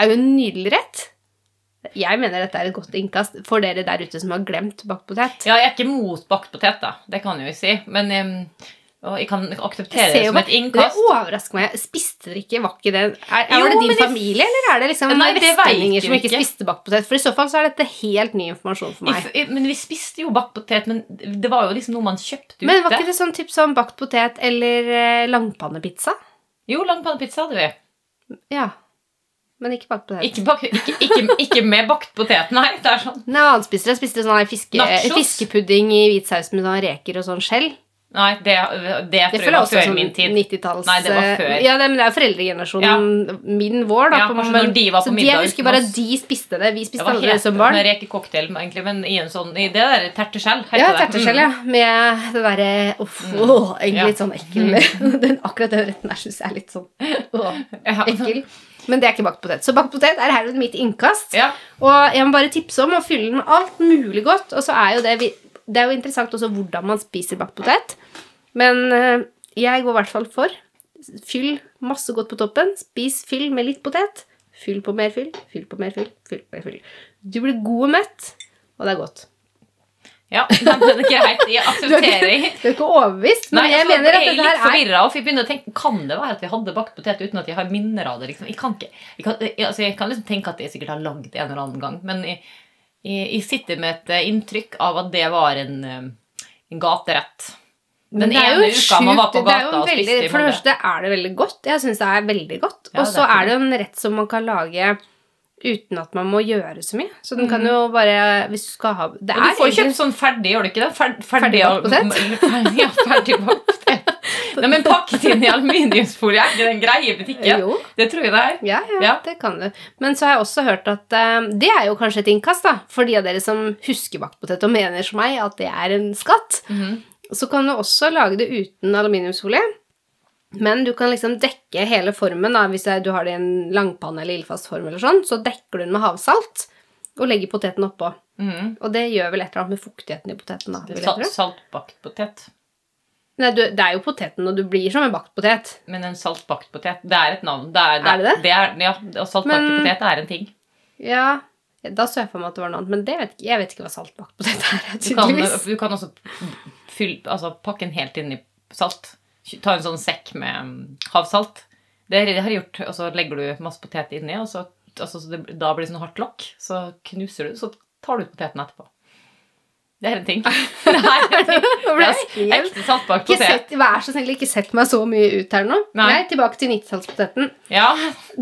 er jo en nydelig rett. Jeg mener dette er et godt innkast for dere der ute som har glemt bakt potet. ja, jeg er ikke mot bakt potet, da. Det kan jeg jo si. Men um, og jeg kan akseptere det som et innkast. Det overrasker meg. Spiste dere ikke Var ikke det er, er Jo, det din familie, eller er det liksom Nei, det vestlendinger som ikke ikke. spiste bakt potet? For i så fall så er dette helt ny informasjon for meg. I f- Men vi spiste jo bakt potet, men det var jo liksom noe man kjøpte ute. Men var ikke det sånn typ som bakt potet eller eh, langpannepizza? Jo, langpannepizza hadde vi. Ja. Men ikke bakt potet. Ikke, bak, ikke, ikke, ikke med bakt potet, nei. Det er sånn. Nei, han spiste jeg spiste sånn fiske, fiskepudding i hvit saus med sånn reker og sånn skjell. Nei, det, det, Det tror jeg var før sånn min tid. 90-talls Nei, det var før. Ja, det, men det er jo foreldregenerasjonen min vår, da. Ja, på kanskje når de var på så middag jeg husker bare at de spiste det. Vi Det spiste var aldri det som barn. med rekecocktail, egentlig, men i en sånn i det der terteskjell. Ja, terteskjell, mm. ja. Med det derre Uff, åh, egentlig Ja. litt sånn ekkel den, Akkurat den retten der syns jeg er litt sånn Mm. Ja. ekkel. Men det er ikke bakt potet. Så bakt potet er herved mitt innkast. Ja. Og jeg må bare tipse om å fylle den med alt mulig godt. Og så er jo det Det er jo interessant også hvordan man spiser bakt potet. Men eh, jeg går i hvert fall for fyll masse godt på toppen. Spis fyll med litt potet. Fyll på mer fyll, fyll på mer fyll, fyll på mer fyll. Du blir god og mett, og det er godt. Ja, det men greit. Jeg er aksepterer. du er ikke overbevist, men Nei, jeg altså, mener at jeg er dette litt her er forvirra. Og jeg begynner å tenke, kan det være at vi hadde bakt potet uten at jeg har minner av det? Liksom? Jeg, kan ikke, jeg, kan, jeg, altså, jeg kan liksom tenke at jeg sikkert har lagd det en eller annen gang, men jeg, jeg, jeg sitter med et eh, inntrykk av at det var en, eh, en gaterett. Den det er jo sjukt- det er jo veldig- For det første er det veldig godt. Jeg syns det er veldig godt. Og så er er det en rett som man kan lage uten at man må gjøre så mye. Så den kan jo bare Hvis du skal ha Det Og du er får jo kjøpt sånn ferdig, gjør du ikke det? Fer, Ferdig bakt potet? Ja, ferdig potet. Nei, men pakket inn i aluminiumsfolie, er ikke det en greie i butikken? Jo. Det tror jeg det er. Ja, ja, Ja. det kan du. Men så har jeg også hørt at uh, det er jo kanskje et innkast, da. For de av dere som husker bakt potet og mener som meg at det er en skatt. Mhm. Så kan du også lage det uten aluminiumsfolie. Men du kan liksom dekke hele formen. da, Hvis du har det i en langpanne eller ildfast form, eller sånn, så dekker du den med havsalt og legger poteten oppå. Mm. Og det gjør vel et eller annet med fuktigheten i poteten. da, Salt, saltbakt potet. Nei, du, det er jo poteten, og du blir som en bakt potet. Men en saltbakt potet, det er et navn. Det er, Er det det? er, ja, og saltbakt potet er en ting. Ja, da så jeg for meg at det var noe annet, men det vet jeg vet ikke hva saltbakt potet er. Du kan, du kan også fylle, altså, pakke den helt inn i salt. Ta en sånn sekk med mm, havsalt. Det har jeg gjort, og så legger du masse potet inni, og så, altså, så det, da blir det sånn hardt lokk. Så knuser du, så tar du ut poteten etterpå. Det er en ting. Ble jeg er ekte satt Ikke potet. vær så snill, ikke sett meg så mye ut her nå. Nei. Nei, tilbake til 90-tallspoteten. Ja.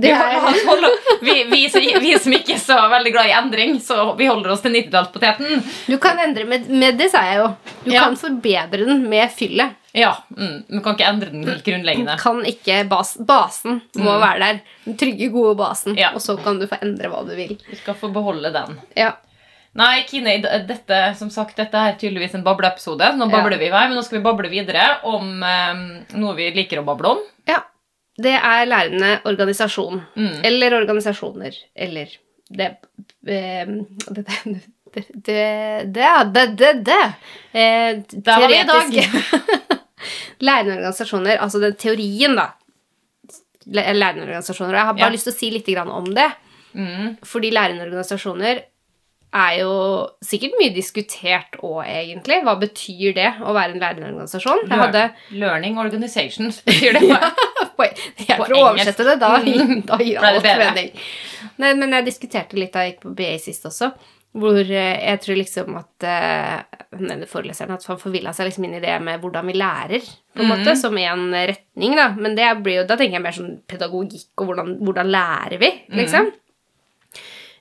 Vi, vi, vi, vi som ikke er så veldig glad i endring, så vi holder oss til 90-tallspoteten. Du kan endre med, med det, sa jeg jo. Du Ja. kan forbedre den med fyllet. Ja, mm, du kan ikke endre den helt grunnleggende. Kan ikke bas, Basen må være der. Den trygge, gode basen. Mm. Ja. Og så kan du få endre hva du vil. Du skal få beholde den. Ja. Nei, Kine, dette, som sagt, dette er tydeligvis en bableepisode. Nå Ja. babler vi i vei, men nå skal vi bable videre om um, noe vi liker å bable om. ja. Det er lærende organisasjon. Mm. Eller organisasjoner. Eller det eh, Det det, det, det, det, det, det. Eh, Der var vi i dag. Lærende organisasjoner, altså den teorien, da. Lærende organisasjoner. og Jeg har bare Ja. lyst til å si litt om det. Mm. Fordi lærende organisasjoner er jo sikkert mye diskutert òg, egentlig. Hva betyr det å være en lærende organisasjon? Hadde Learning organizations betyr det. ja, på, jeg får oversette det, da, da gir alt mening. Nei, men jeg diskuterte litt da jeg gikk på BA sist også, hvor eh, jeg tror liksom at eh, denne foreleseren at han forvilla seg liksom inn i det med hvordan vi lærer, på en mm. måte, som en retning, da. Men det blir jo, da tenker jeg mer sånn pedagogikk og hvordan, hvordan lærer vi, Mhm. liksom. Eh,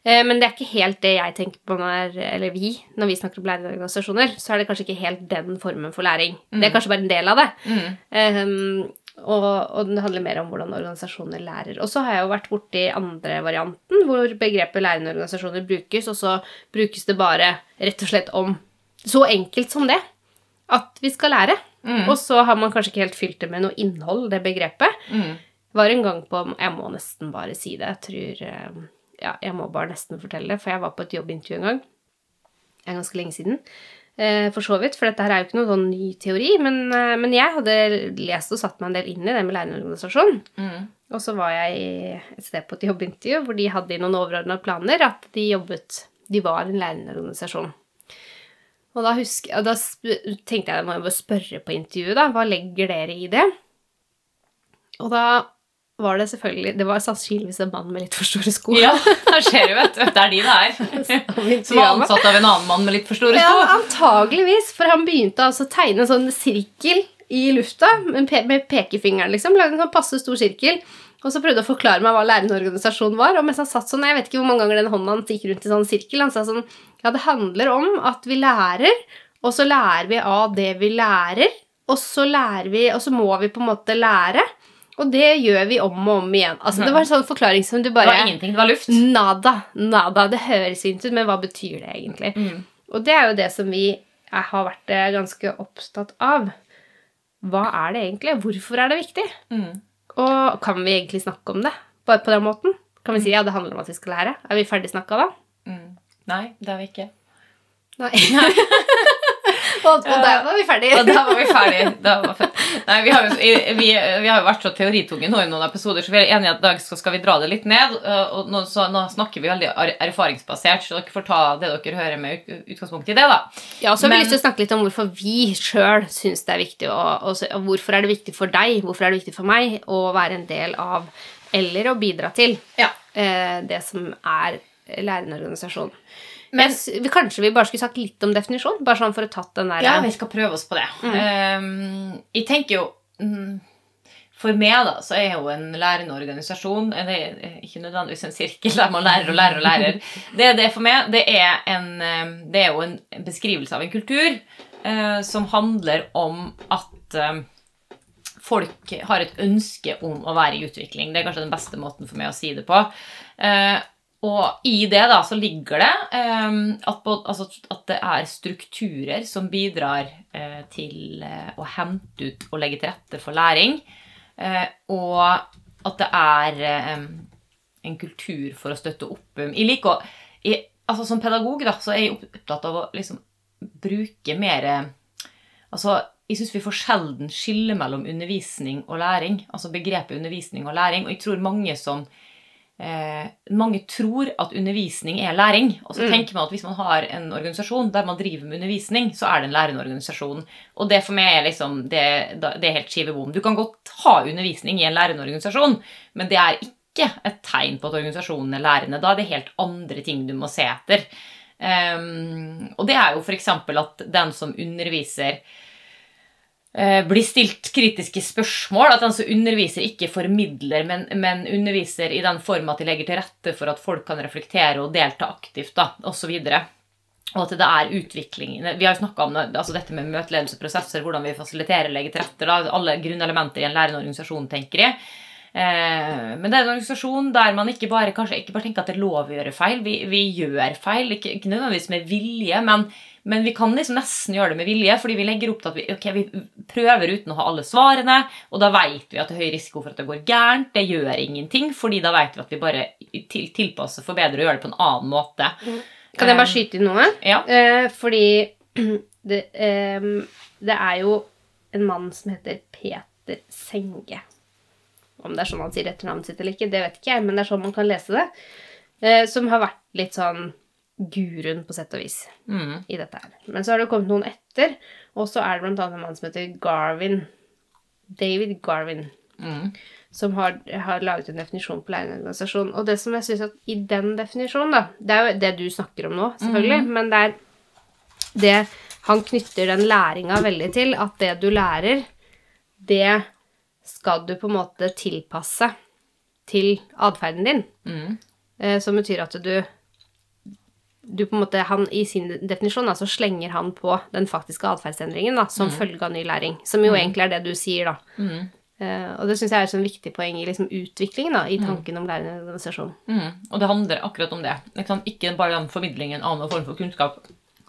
Men det er ikke helt det jeg tenker på når, eller vi, når vi snakker om lærerorganisasjoner. Så er det kanskje ikke helt den formen for læring. Det er kanskje bare en del av det. Mm. Um, og, og det handler mer om hvordan organisasjoner lærer. Og så har jeg jo vært borti andre varianten, hvor begrepet lærende organisasjoner brukes, og så brukes det bare rett og slett om så enkelt som det. At vi skal lære. Mm. Og så har man kanskje ikke helt fylt det med noe innhold, det begrepet. Mm. Var en gang på Jeg må nesten bare si det. Jeg tror eh, Ja, jeg må bare nesten fortelle det, for jeg var på et jobbintervju en gang. Det er ganske lenge siden. Eh, for så vidt, for dette her er jo ikke noen sånn ny teori, men, eh, men jeg hadde lest og satt meg en del inn i det med lærerorganisasjon. Mm. Og så var jeg et sted på et jobbintervju hvor de hadde noen overordna planer at de jobbet De var en lærerorganisasjon. Og da, husker, og da tenkte jeg at jeg må spørre på intervjuet, da. Hva legger dere i det? Og da var det selvfølgelig Det var sannsynligvis en mann med litt for store sko. Ja, det skjer jo, vet du. Det er de det er. Som var ansatt av en annen mann med litt for store sko. Ja, antageligvis, for han begynte altså å tegne en sånn sirkel i lufta med, pe med pekefingeren, liksom. Lagde en sånn passe stor sirkel. Og så prøvde å forklare meg hva lærende organisasjon var. Og mens han satt sånn, jeg vet ikke hvor mange ganger den hånda hans gikk rundt i sånn sirkel, han sa sånn Ja, det handler om at vi lærer, og så lærer vi av det vi lærer, og så lærer vi, og så må vi på en måte lære. Og det gjør vi om og om igjen. Altså, Det var en sånn forklaring som du bare Det var ingenting, det var luft. Nada. Nada. Det høres fint ut, men hva betyr det egentlig? Mm. Og det er jo det som vi jeg har vært eh, ganske opptatt av. Hva er det egentlig? Hvorfor er det viktig? Mm. Og kan vi egentlig snakke om det bare på den måten? Kan vi si ja, det handler om at vi skal lære? Er vi ferdig snakka da? Mm. Nei, det har vi ikke. Nei. og, og der var vi ferdige. Og da var vi ferdige. Da var Nei, vi har, jo, vi, vi har jo vært så teoritunge nå i noen episoder, så vi er enige at i dag skal, vi dra det litt ned. øh, Og nå, så, nå snakker vi veldig er- erfaringsbasert, så dere får ta det dere hører med utgangspunkt i det. da. Ja, og så har vi lyst til å snakke litt om hvorfor vi sjøl syns det er viktig, og, og, og hvorfor er det viktig for deg, hvorfor er det viktig for meg å være en del av eller å bidra til Ja. eh, det som er lærende organisasjon. Men- Jeg vi, kanskje vi bare skulle sagt litt om definisjon, bare sånn for å tatt den der Ja, vi skal prøve oss på det. Um, jeg tenker jo mm, For meg da, så er jo en lærende organisasjon det er ikke nødvendigvis en sirkel der man lærer og lærer og lærer. Det er det for meg. Det er, en, um, det er jo en beskrivelse av en kultur uh, som handler om at um, folk har et ønske om å være i utvikling. Det er kanskje den beste måten for meg å si det på. Eh, og i det da så ligger det um, at, både, altså, at det er strukturer som bidrar uh, til uh, å hente ut og legge til rette for læring. Uh, og at det er um, en kultur for å støtte opp å jeg, altså Som pedagog da, så er jeg opptatt av å liksom bruke mer Altså, jeg syns vi for sjelden skiller mellom undervisning og læring. Altså begrepet undervisning og læring. Og jeg tror mange som eh, Mange tror at undervisning er læring. Og så Mm. tenker man at hvis man har en organisasjon der man driver med undervisning, så er det en lærende organisasjon. Og det for meg er liksom Det, det er helt skivebom. Du kan godt ha undervisning i en lærende organisasjon, men det er ikke et tegn på at organisasjonen er lærende. Da er det helt andre ting du må se etter. Ehm, og det er jo f.eks. at den som underviser blir stilt kritiske spørsmål. At den som underviser, ikke formidler, men, men underviser i den form at de legger til rette for at folk kan reflektere og delta aktivt, da, osv. Og at det er utvikling. Vi har jo snakka om altså dette med møteledelseprosesser, hvordan vi fasiliterer og legger til rette. Da, alle grunnelementer i en lærende organisasjon, tenker jeg. Eh, men det er en organisasjon der man ikke bare, kanskje ikke bare tenker at det er lov å gjøre feil. Vi, vi gjør feil, ikke, ikke nødvendigvis med vilje, men, men vi kan liksom nesten gjøre det med vilje, fordi vi legger opp til at vi, okay, vi prøver uten å ha alle svarene, og da vet vi at det er høy risiko for at det går gærent. Det gjør ingenting, fordi da vet vi at vi bare til, tilpasser, forbedrer og gjør det på en annen måte. Kan jeg bare skyte inn noe? Ja. Eh, fordi det, eh, det er jo en mann som heter Peter Senge. Om det er sånn han sier etternavnet sitt eller ikke, det vet ikke jeg, men det er sånn man kan lese det. Eh, som har vært litt sånn guruen, på sett og vis, Mm. i dette her. Men så har det kommet noen etter, og så er det blant annet en mann som heter Garvin. David Garvin. Mm. som har, har laget en definisjon på lærende. Og det som jeg synes at i den definisjonen, da Det er jo det du snakker om nå, selvfølgelig, men det er det Han knytter den læringa veldig til at det du lærer, det skal du på en måte tilpasse til atferden din. Mm. Eh, som betyr at du du på en måte, han, I sin definisjon da, så slenger han på den faktiske atferdsendringen da, som følge av ny læring. Som jo egentlig er det du sier, da. Mm. Uh, og det syns jeg er et sånn viktig poeng i liksom utviklingen da, i tanken om lærende organisasjon. Mm. Og det handler akkurat om det. Ikke, ikke bare den formidlingen av noen form for kunnskap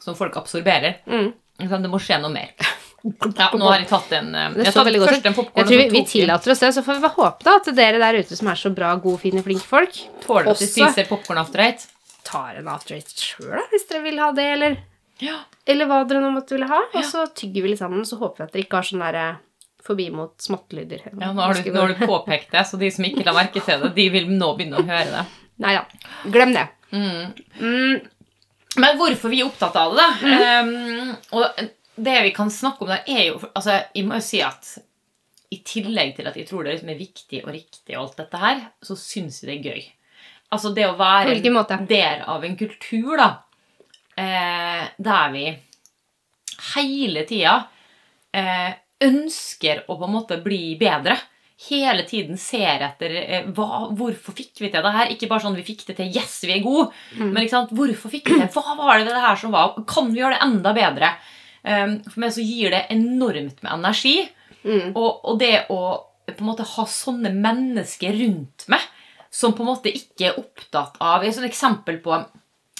som folk absorberer. Mm. Det må skje noe mer. Ja, nå har jeg tatt en eh, Jeg tatt først en popcorn, Jeg tror vi, vi tillater oss det, så får vi håpe da at dere der ute som er så bra, gode, fine, flinke folk, Tåler at de spiser popkorn after eight. Tar en after eight sjøl, hvis dere vil ha det, eller, Ja. eller hva dere nå måtte ville ha. Og så tygger vi litt sammen, så håper vi at dere ikke har sånn derre forbi mot smattelyder. Ja, nå har, du, nå har du påpekt det, så de som ikke la merke til det, de vil nå begynne å høre det. Nei da. Glem det. Mm. Mm, Men hvorfor vi er opptatt av det, da? Um, og det vi kan snakke om der, er jo altså, Jeg må jo si at i tillegg til at jeg tror det liksom er viktig og riktig, og alt dette her, så syns jeg det er gøy. Altså det å være en del av en kultur, da, eh, der vi hele tida eh, ønsker å på en måte bli bedre. Hele tiden ser etter eh, hva, hvorfor fikk vi til det her. Ikke bare sånn vi fikk det til, yes, vi er gode, Mm. men ikke sant? hvorfor fikk vi det? Hva var det det her som var? Kan vi gjøre det enda bedre? Um, for meg så gir det enormt med energi. Mm. Og, og det å på en måte ha sånne mennesker rundt meg som på en måte ikke er opptatt av Et sånt eksempel på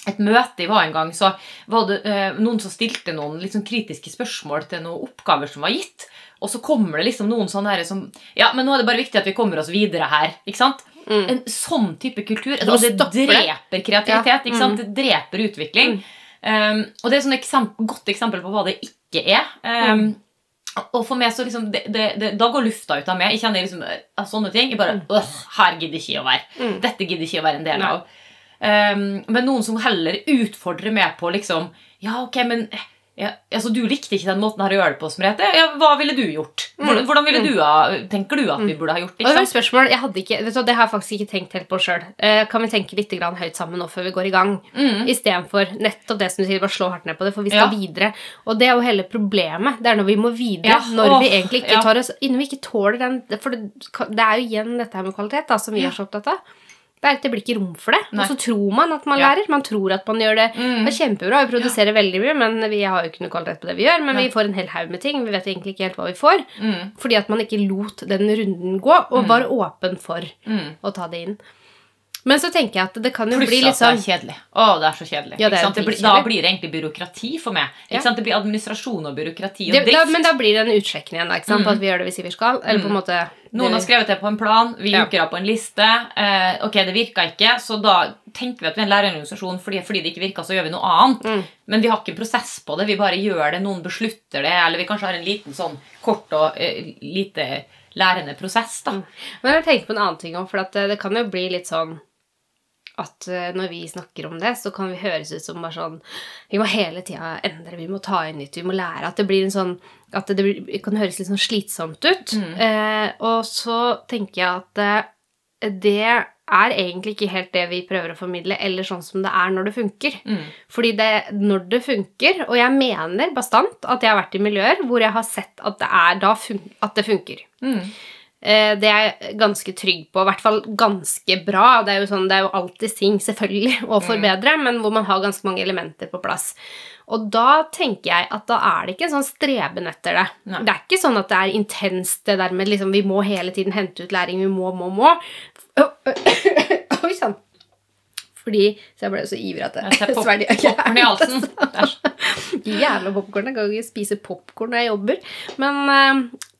et møte jeg var en gang, så var det eh, noen som stilte noen litt sånn kritiske spørsmål til noen oppgaver som var gitt. Og så kommer det liksom noen sånne her som Ja, men nå er det bare viktig at vi kommer oss videre her. ikke sant? Mm. En sånn type kultur. Altså, det dreper kreativitet. Ikke sant? mm. Det dreper utvikling. Um, og det er et sånn eksempel, godt eksempel på hva det ikke er. Um, Og for meg så liksom, det, det, det, Da går lufta ut av meg. Jeg kjenner liksom sånne ting. Jeg bare, «Åh, Her gidder ikke å være. Mm. Dette gidder ikke å være en del Nei. av. Um, men noen som heller utfordrer meg på liksom Ja, ok, men ja, altså, Du likte ikke den måten her å gjøre det på, som Merete. Ja, hva ville du gjort? Hvordan, Mm. hvordan ville du ha, tenker du at vi burde ha gjort? det? det var et spørsmål, jeg hadde ikke, du, Det har jeg faktisk ikke tenkt helt på sjøl. kan vi tenke litt grann høyt sammen nå før vi går i gang? Mm. Istedenfor nettopp det som du sier, bare slå hardt ned på det, for vi skal Ja. videre. Og det er jo hele problemet. Det er når vi må videre. Ja, når oh, vi egentlig ikke tar oss Innen vi ikke tåler den For det, det er jo igjen dette her med kvalitet, da, som vi er så opptatt av. Det er det blir ikke rom for det. Nei. Og så tror man at man Ja. lærer. Man tror at man gjør det. Mm. Det er kjempebra. Vi produserer veldig mye, men vi har jo ikke noe kvalitet på det vi gjør. Men Nei. vi får en hel haug med ting. Vi vet egentlig ikke helt hva vi får. Mm. Fordi at man ikke lot den runden gå, og var åpen for Mm. å ta det inn. Men så tenker jeg at det kan jo Pluss bli litt sånn Pluss at det sånn er kjedelig. Å, det er så kjedelig. Ja, er blir, da blir det egentlig byråkrati for meg. Ja. Det blir administrasjon og byråkrati og det, da. Men da blir det en utsjekking igjen? Mm. på at vi gjør det vi sier vi skal. Eller på en måte Noen har skrevet det på en plan, vi Ja. av på en liste. Eh, ok, det virka ikke, så da tenker vi at vi er en lærerorganisasjon fordi, fordi det ikke virka, så gjør vi noe annet. Mm. Men vi har ikke en prosess på det, vi bare gjør det, noen beslutter det, eller vi kanskje har en liten sånn kort og eh, lite lærende prosess, da. Men jeg tenker på en annen ting òg, for det, det kan jo bli litt sånn at eh, når vi snakker om det, så kan vi høres ut som bare sånn Vi må hele tida endre, vi må ta inn nytt, vi må lære. At det blir en sånn At det, blir, det kan høres litt sånn slitsomt ut. Mm. Eh, og så tenker jeg at eh, det er egentlig ikke helt det vi prøver å formidle, eller sånn som det er når det funker. Mm. Fordi det, når det funker, og jeg mener bastant at jeg har vært i miljøer hvor jeg har sett at det, er da fun at det funker. Mm. Eh, Det er jeg ganske trygg på, i hvert fall ganske bra. Det er jo, sånn, det er jo alltid ting, selvfølgelig, å forbedre, men hvor man har ganske mange elementer på plass. Og da tenker jeg at da er det ikke en sånn streben etter det. Nei. Det er ikke sånn at det er intenst, det der med liksom vi må hele tiden hente ut læring, vi må, må, må. Oi sann. Fordi Så jeg ble så ivrig at Jeg ser pop svelger- i halsen. Det Jævla popkorn. Jeg kan ikke spise popkorn når jeg jobber. Men eh,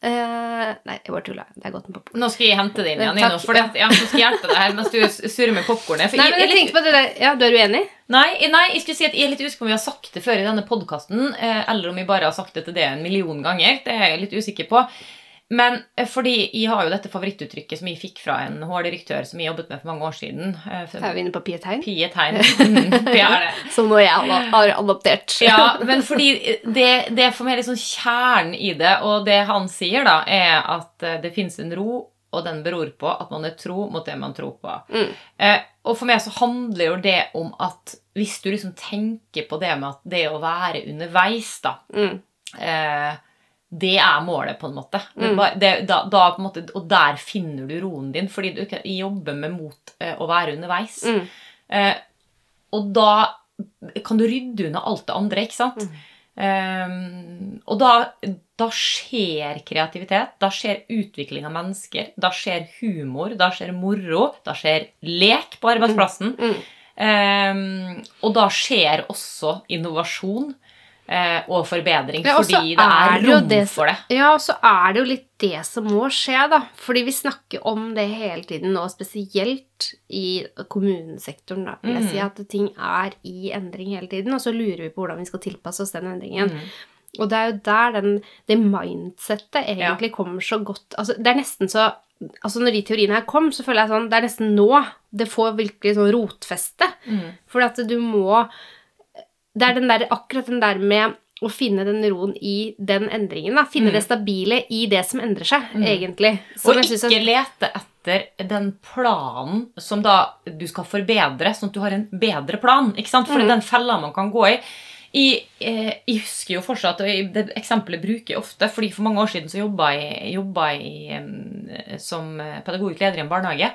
eh, Nei, jeg bare tulla. Det er godt med popkorn. Nå skal jeg hente det inn igjen. Nino, for jeg skal jeg hjelpe deg her mens du surrer med popkornet. Nei, men jeg tenkte på det der Ja, du er uenig? Nei, nei, jeg skulle si at jeg er litt usikker på om vi har sagt det før i denne podkasten, eller om vi bare har sagt det til det en million ganger. Det er jeg litt usikker på. Men eh, fordi jeg har jo dette favorittuttrykket som jeg fikk fra en HR-direktør som jeg jobbet med for mange år siden. eh, Er vi inne på pietegn? Pietegn. Mm, det er det. Som nå jeg har adoptert. Ja, men fordi det, det er for meg litt sånn kjernen i det, og det han sier, da, er at eh, det fins en ro, og den beror på at man er tro mot det man tror på. Mm. Eh, og for meg så handler jo det om at hvis du liksom tenker på det med at det å være underveis, da Mm. eh, det er målet, på en måte. Mm. det, da, da, på en måte. Og der finner du roen din, fordi du kan jobbe med mot eh, å være underveis. Mm. Eh, og da kan du rydde unna alt det andre, ikke sant? Eh, og da, da skjer kreativitet, da skjer utvikling av mennesker, da skjer humor, da skjer moro, da skjer lek på arbeidsplassen. Mm. Eh, og da skjer også innovasjon eh, og forbedring, Ja, og fordi det er er rom det for det. Ja, og så er det jo litt det som må skje, da. Fordi vi snakker om det hele tiden nå, spesielt i kommunesektoren, da. Vil jeg Mm. si at ting er i endring hele tiden, og så lurer vi på hvordan vi skal tilpasse oss den endringen. Mm. Og det er jo der den, det mindsettet egentlig kommer så godt altså, Det er nesten så Altså Når de teoriene her kom, så føler jeg sånn Det er nesten nå det får virkelig sånn rotfeste. Mm. For at du må Det er den der, akkurat den der med å finne den roen i den endringen. da, Finne Mm. det stabile i det som endrer seg, egentlig. Og Som jeg ikke at- lete etter den planen som da du skal forbedre, sånn at du har en bedre plan. ikke sant? For er den fella man kan gå i. I, eh, jeg husker jo fortsatt, og det eksempelet bruker jeg ofte, fordi for mange år siden så jobba jeg, jobba jeg em, som eh, pedagogisk leder i en barnehage.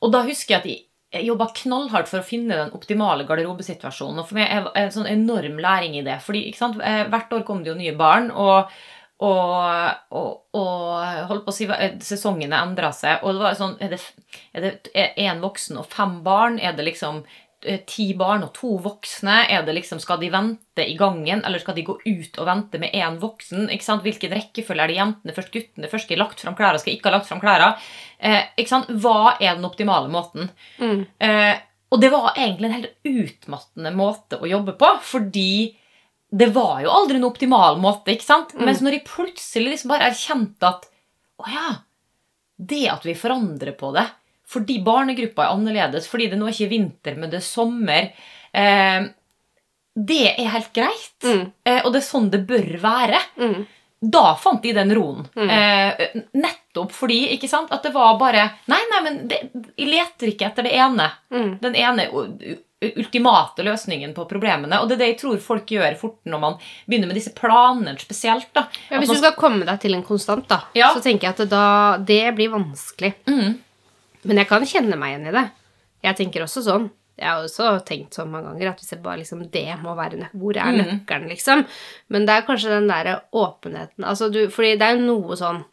Og da husker jeg at jeg jeg jobba knallhardt for å finne den optimale garderobesituasjonen. Og for meg er det en sånn enorm læring i det. fordi sant, eh, hvert år kom det jo nye barn, og, og, og, og holdt på å si, eh, sesongene endra seg. Og det var sånn Er det, én voksen og fem barn? Er det liksom ti barn og to voksne? Er det liksom, Skal de vente i gangen, eller skal de gå ut og vente med én voksen? ikke sant? Hvilken rekkefølge er det jentene først, guttene først? Skal jeg lagt fram klærne, skal jeg ikke ha lagt fram klærne? Eh, ikke sant? Hva er den optimale måten? Mm. Eh, og det var egentlig en helt utmattende måte å jobbe på, fordi det var jo aldri en optimal måte. ikke sant? Mm. Mens når jeg plutselig liksom bare erkjente at å ja, det at vi forandrer på det fordi barnegruppa er annerledes, fordi det nå er ikke vinter, men det er sommer eh, Det er helt greit. Mm. Eh, og det er sånn det bør være. Mm. Da fant de den roen. Mm. Eh, nettopp fordi ikke sant, at det var bare Nei, nei, men det, jeg leter ikke etter det ene. Mm. Den ene ultimate løsningen på problemene. Og det er det jeg tror folk gjør fort når man begynner med disse planene spesielt. da. Ja, hvis man du skal komme deg til en konstant, da, Ja. så tenker jeg at det, da, det blir vanskelig. Mm. Men jeg kan kjenne meg igjen i det. Jeg tenker også sånn. Jeg har også tenkt sånn mange ganger at hvis jeg bare liksom Det må være nøkkelen. Hvor er Mm. nøkkelen, liksom? Men det er kanskje den derre åpenheten Altså du Fordi det er jo noe sånn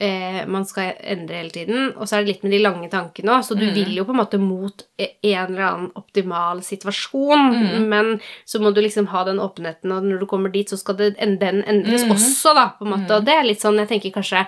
eh, Man skal endre hele tiden, og så er det litt med de lange tankene òg, så du Mm. vil jo på en måte mot e- en eller annen optimal situasjon, Mm. men så må du liksom ha den åpenheten, og når du kommer dit, så skal det, den endres Mm. også, da, på en måte. Og det er litt sånn Jeg tenker kanskje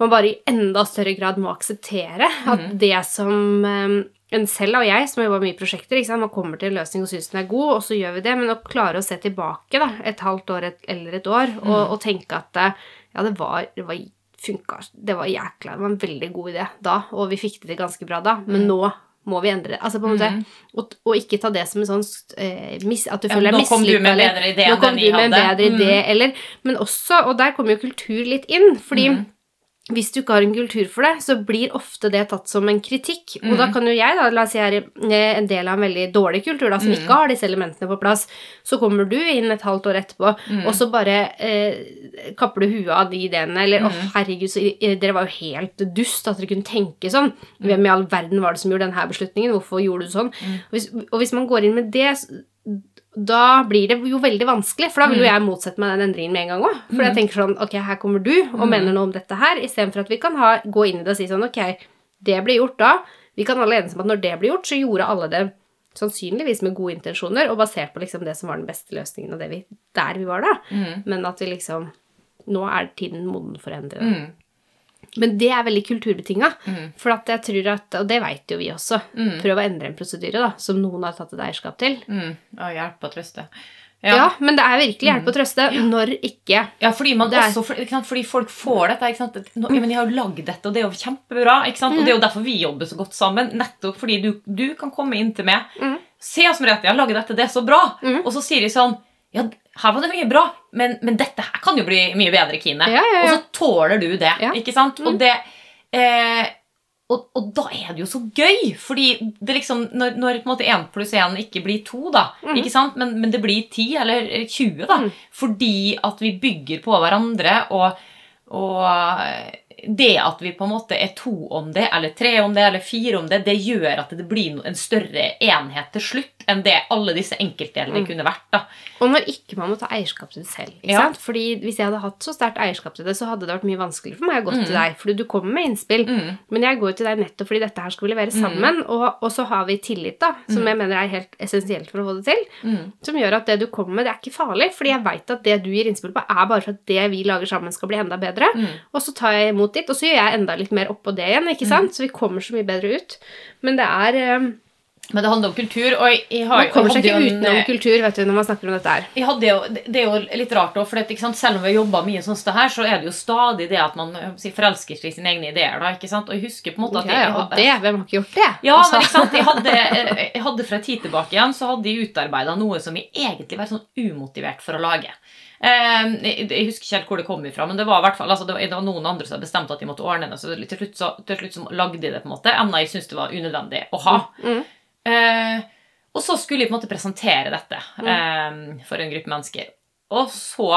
man bare i enda større grad må akseptere at Mm. det som eh, en selv og jeg, som har jobba mye i prosjekter, man kommer til en løsning og syns den er god, og så gjør vi det, men å klare å se tilbake da, et halvt år eller et år Mm. og, og tenke at eh, ja, det var, det var funka, det var jækla, det var en veldig god idé da, og vi fikk det til ganske bra da, Mm. men nå må vi endre det. Altså på en måte, og, og ikke ta det som en sånn eh, mis, At du Ja, føler deg nå kom du med en bedre idé enn den jeg med en hadde. bedre idé, Mm. eller Men også, og der kommer jo kultur litt inn, fordi Mm. Hvis du ikke har en kultur for det, så blir ofte det tatt som en kritikk. Og Mm. da kan jo jeg, da, la oss si jeg er en del av en veldig dårlig kultur, da, som Mm. ikke har disse elementene på plass, så kommer du inn et halvt år etterpå, Mm. og så bare eh, kapper du huet av de ideene, eller å Mm. herregud, så dere var jo helt dust at dere kunne tenke sånn. Hvem i all verden var det som gjorde denne beslutningen? Hvorfor gjorde du sånn? Mm. Og, hvis, og hvis man går inn med det, da blir det jo veldig vanskelig, for da vil jo jeg motsette meg den endringen med en gang òg. For jeg tenker sånn Ok, her kommer du og mener noe om dette her, istedenfor at vi kan ha, gå inn i det og si sånn Ok, det ble gjort da. Vi kan alle enes om at når det ble gjort, så gjorde alle det sannsynligvis med gode intensjoner og basert på liksom det som var den beste løsningen, og det vi, der vi var da. Mm. Men at vi liksom Nå er tiden moden for å endre det. Mm. Men det er veldig kulturbetinga. Mm. For at jeg tror at, og det veit jo vi også, Mm. prøv å endre en prosedyre da, som noen har tatt et eierskap til. Mm. Og hjelp og trøste. Ja. men det er virkelig hjelp å trøste når ikke Ja, fordi, man Det er- også, fordi folk får dette. Ikke sant? Nå, men jeg har jo lagd dette, og det er jo kjempebra. Ikke sant? Og det er jo derfor vi jobber så godt sammen. Nettopp fordi du, du kan komme inn til meg. Mm. Se oss med rett, jeg har laget dette, det er så bra. Mm. Og så sier de sånn Ja, her var det mye bra, men, men dette her kan jo bli mye bedre, Kine. Ja, ja, ja. Og så tåler du det. Ikke sant? Mm. Og det eh, og, og da er det jo så gøy, fordi det liksom, når, når på en måte én pluss én ikke blir to, da, Mm. ikke sant? Men, men det blir ti eller 20, da, Mm. fordi at vi bygger på hverandre, og, og det at vi på en måte er to om det, eller tre om det, eller fire om det, det gjør at det blir en større enhet til slutt enn det alle disse enkeltdelene Mm. kunne vært. da. Og når ikke man må ta eierskap til det selv. Ikke Ja. sant? Fordi Hvis jeg hadde hatt så sterkt eierskap til det, så hadde det vært mye vanskeligere for meg å gå Mm. til deg. Fordi du kommer med innspill. Mm. Men jeg går jo til deg nettopp fordi dette her skal vi levere sammen. Og, og så har vi tillit, da, som Mm. jeg mener er helt essensielt for å få det til. Mm. Som gjør at det du kommer med, det er ikke farlig. Fordi jeg veit at det du gir innspill på, er bare for at det vi lager sammen, skal bli enda bedre. Mm. Og så tar jeg imot ditt, og så gjør jeg enda litt mer oppå det igjen. ikke sant? Så vi kommer så mye bedre ut. Men det er eh, Men det handler om kultur, og jeg, har Man kommer seg ikke utenom kultur vet du, når man snakker om dette her. jeg hadde jo, det er jo litt rart for det? Selv om vi har jobbet mye sånn det her, så er det jo stadig det at man si, forelsker seg i sine egne ideer. da, ikke sant? Og jeg husker på en måte at jeg, ja, og det, hvem har ikke gjort det? Ja, Altså, men ikke sant? Jeg hadde, jeg hadde fra tid tilbake igjen så hadde jeg utarbeida noe som jeg egentlig var sånn umotivert for å lage. Eh, jeg, husker ikke helt hvor det kom ifra, men det var fall, altså det, var, noen andre som hadde bestemt at de måtte ordne det. Så til slutt så, til slutt så lagde de det, på en måte, enda jeg syntes det var unødvendig å ha. Mm. Eh, og så skulle jeg på en måte presentere dette Mm. eh, for en gruppe mennesker. Og så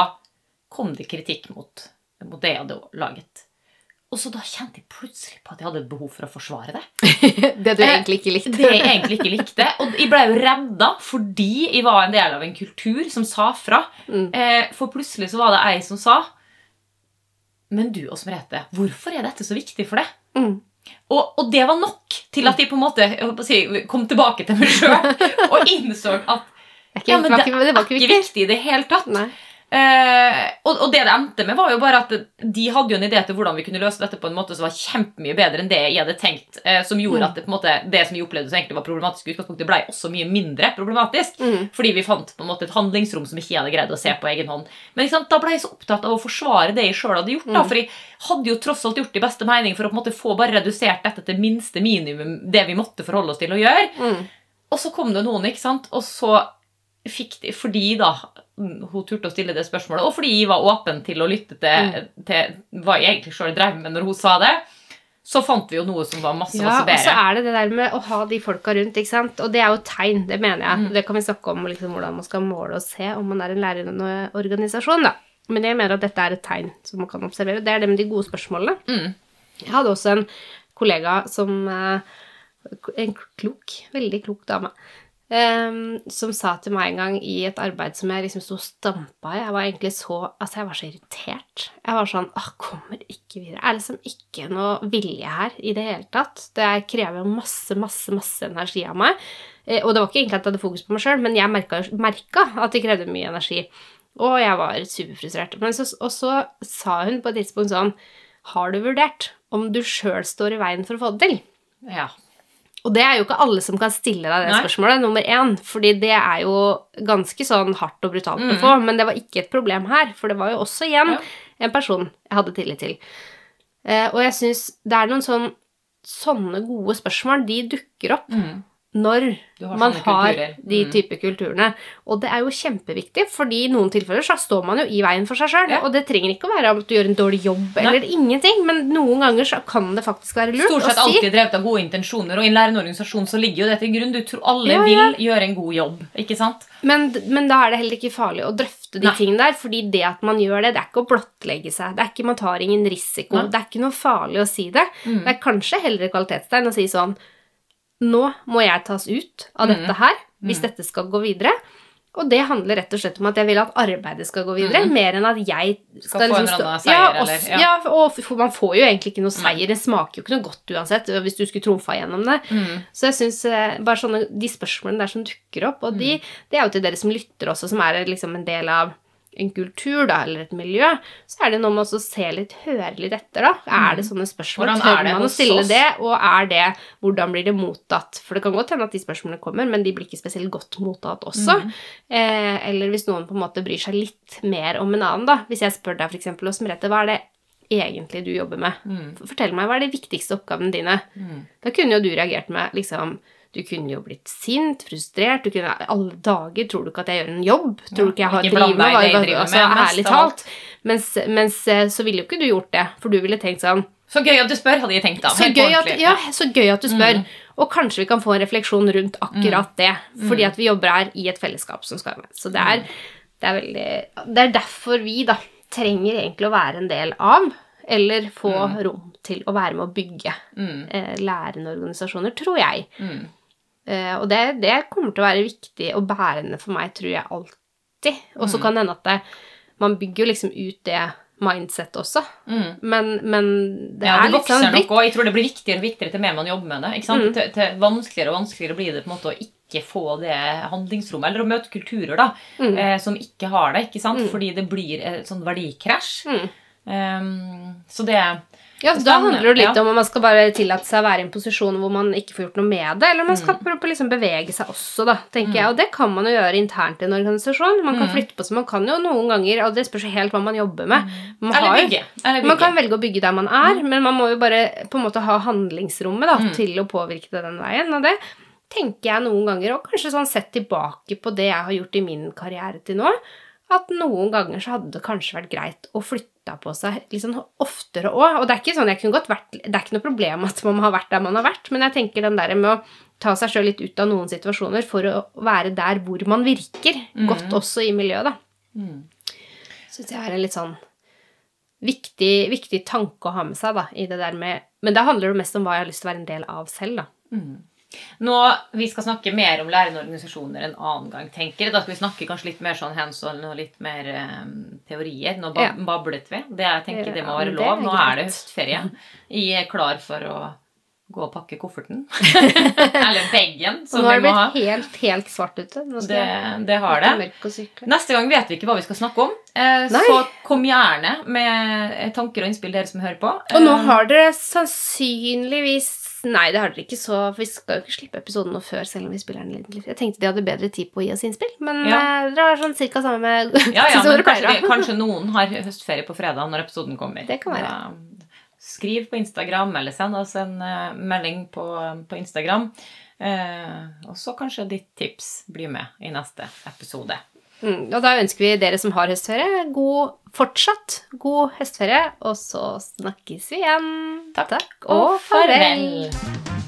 kom det kritikk mot, mot det jeg hadde laget. Og så da kjente jeg plutselig på at jeg hadde et behov for å forsvare det. det du egentlig ikke likte. Det jeg egentlig ikke likte. Og jeg ble jo redda fordi jeg var en del av en kultur som sa fra. Mm. Eh, for plutselig så var det ei som sa Men du, Åse Merete, hvorfor er dette så viktig for deg? Mm. Og, og det var nok til at de på en måte si, kom tilbake til meg sjøl og innså at ja, men det, var det var ikke viktig i det hele tatt. Nei. Eh, og, og det det endte med, var jo bare at de hadde jo en idé til hvordan vi kunne løse dette på en måte som var kjempemye bedre enn det jeg hadde tenkt. eh, som gjorde Mm. at det, på en måte, det som vi opplevde som egentlig var problematisk i utgangspunktet, ble også mye mindre problematisk. Mm. Fordi vi fant på en måte et handlingsrom som ikke jeg hadde greid å se på egen hånd. Men ikke sant, da ble jeg så opptatt av å forsvare det jeg sjøl hadde gjort. da, Mm. For jeg hadde jo tross alt gjort i beste mening for å på en måte få bare redusert dette til minste minimum, det vi måtte forholde oss til å gjøre. Mm. Og så kom det noen, ikke sant? Og så fikk de Fordi da hun turte å stille det spørsmålet, og fordi jeg var åpen til å lytte til, til hva jeg egentlig sjøl drev med når hun sa det, så fant vi jo noe som var masse, Ja, masse og så er det det der med å ha de folka rundt, ikke sant. Og det er jo tegn, det mener jeg. Mm. Det kan vi snakke om liksom, hvordan man skal måle og se om man er en lærende organisasjon, da. Men jeg mener at dette er et tegn som man kan observere. Det er det med de gode spørsmålene. Mm. Jeg hadde også en kollega som eh, En klok, veldig klok dame. Em, som sa til meg en gang i et arbeid som jeg liksom sto og stampa i Jeg var egentlig så Altså, jeg var så irritert. Jeg var sånn Åh, kommer ikke videre. Det er liksom ikke noe vilje her i det hele tatt. Det krever masse, masse, masse energi av meg. Eh, Og det var ikke egentlig at jeg hadde fokus på meg sjøl, men jeg merka at det krevde mye energi. Og jeg var superfrustrert. Men så, og så sa hun på et tidspunkt sånn Har du vurdert om du sjøl står i veien for å få det til? Ja. Og det er jo ikke alle som kan stille deg det Nei. spørsmålet, nummer én. Fordi det er jo ganske sånn hardt og brutalt å Mhm. få. Men det var ikke et problem her, for det var jo også igjen Ja. en person jeg hadde tillit til. Eh, og jeg syns det er noen sånn Sånne gode spørsmål, de dukker opp Mm. Når har man har kulturer. de Mm. type kulturene. Og det er jo kjempeviktig, fordi i noen tilfeller så står man jo i veien for seg sjøl. Ja. Og det trenger ikke å være at du gjør en dårlig jobb Nei. eller ingenting, men noen ganger så kan det faktisk være lurt å si Stort sett alltid drevet av gode intensjoner, og i en lærende organisasjon så ligger jo det til grunn. Du tror alle Ja, ja. vil gjøre en god jobb, ikke sant? Men, men da er det heller ikke farlig å drøfte de Nei. tingene der, fordi det at man gjør det, det er ikke å blottlegge seg. Det er ikke, Man tar ingen risiko. Nei. Det er ikke noe farlig å si det. Mm. Det er kanskje heller kvalitetstegn å si sånn Nå må jeg tas ut av dette her hvis Mm. dette skal gå videre. Og det handler rett og slett om at jeg vil at arbeidet skal gå videre, Mm. mer enn at jeg Skal få en liksom eller annen seier, ja, eller- ja. ja, og man får jo egentlig ikke noe seier. Det smaker jo ikke noe godt uansett, hvis du skulle trumfa gjennom det. Mm. Så jeg synes bare sånne, De spørsmålene der som dukker opp, og Mm. de, det er jo til dere som lytter også, som er liksom en del av en kultur da, eller et miljø, så er det noe med å se litt, høre litt etter. da. Er det sånne spørsmål? Mm. Hvordan Tør man å stille oss? det? Og er det, hvordan blir det mottatt? For det kan godt hende at de spørsmålene kommer, men de blir ikke spesielt godt mottatt også. Mm. Eh, eller hvis noen på en måte bryr seg litt mer om en annen, da. Hvis jeg spør deg f.eks. hos Merete, hva er det egentlig du jobber med? Mm. Fortell meg, hva er de viktigste oppgavene dine? Mm. Da kunne jo du reagert med liksom Du kunne jo blitt sint, frustrert du kunne, Alle dager tror du ikke at jeg gjør en jobb? Tror du ikke jeg har ikke driver deg med jeg driver altså, med, Ærlig talt. Mens, mens eh, så ville jo ikke du gjort det, for du ville tenkt sånn Så gøy at du spør, hadde jeg tenkt da. så gøy, at, ja, så gøy at du spør. Mm. Og kanskje vi kan få en refleksjon rundt akkurat det. Fordi at vi jobber her i et fellesskap som skal med. Så det er, det er veldig Det er derfor vi da trenger egentlig å være en del av, eller få rom til å være med å bygge Mm. eh, lærende organisasjoner, tror jeg. Mm. Eh, og det, det kommer til å være viktig og bærende for meg, tror jeg alltid. Og så Mm. kan det hende at det, man bygger jo liksom ut det mindset også. Mm. Men, men det ja, er det litt sånn og jeg tror det blir viktigere og viktigere til mer man jobber med det. ikke sant? Mm. Til, til vanskeligere og vanskeligere blir det på en måte å ikke få det handlingsrommet, eller å møte kulturer da, Mm. eh, som ikke har det, ikke sant? Mm. Fordi det blir et sånn verdikrasj. Mm. Um, så det Ja, Da handler det litt om om man skal bare tillate seg å være i en posisjon hvor man ikke får gjort noe med det, eller om man skal prøve å liksom bevege seg også, da, tenker jeg. Og det kan man jo gjøre internt i en organisasjon. Man kan flytte på seg. Man kan jo noen ganger, og det spørs jo helt hva man jobber med. Man, Eller har bygge. Eller man kan velge å bygge der man er, men man må jo bare på en måte ha handlingsrommet da, til å påvirke det den veien. Og det tenker jeg noen ganger, og kanskje sånn sett tilbake på det jeg har gjort i min karriere til nå, at noen ganger så hadde det kanskje vært greit å flytte på seg sånn oftere òg. Og det er ikke sånn jeg kunne godt vært Det er ikke noe problem at man har vært der man har vært, men jeg tenker den der med å ta seg sjøl litt ut av noen situasjoner for å være der hvor man virker godt også i miljøet, da. Mm. Syns jeg er en litt sånn viktig, viktig tanke å ha med seg, da, i det der med Men da handler det mest om hva jeg har lyst til å være en del av selv, da. Nå, Vi skal snakke mer om lærende organisasjoner en annen gang. tenker jeg. Da skal vi snakke kanskje litt mer sånn hands on og litt mer um, teorier. Nå bab Ja. bablet vi. Det jeg tenker det må være lov. er Nå er det høstferie. Jeg er klar for å gå og pakke kofferten. Eller bagen, nå har det ha. blitt helt, helt svart ute. Det, det har det. Neste gang vet vi ikke hva vi skal snakke om. Eh, så kom gjerne med tanker og innspill, dere som hører på. Og nå Eh, har dere sannsynligvis Nei, det har dere ikke så For vi skal jo ikke slippe episoden nå før, selv om vi spiller den litt. Jeg tenkte de hadde bedre tid på å gi oss innspill, men Ja. eh, dere har sånn cirka samme med Ja, ja, men kanskje, de, kanskje noen har høstferie på fredag når episoden kommer. Det kan være. Da, skriv på Instagram, eller send oss en uh, melding på, på Instagram. Uh, og så kanskje ditt tips blir med i neste episode. Mm, og da ønsker vi dere som har høstferie, god fortsatt god høstferie, og så snakkes vi igjen. Takk og farvel. farvel.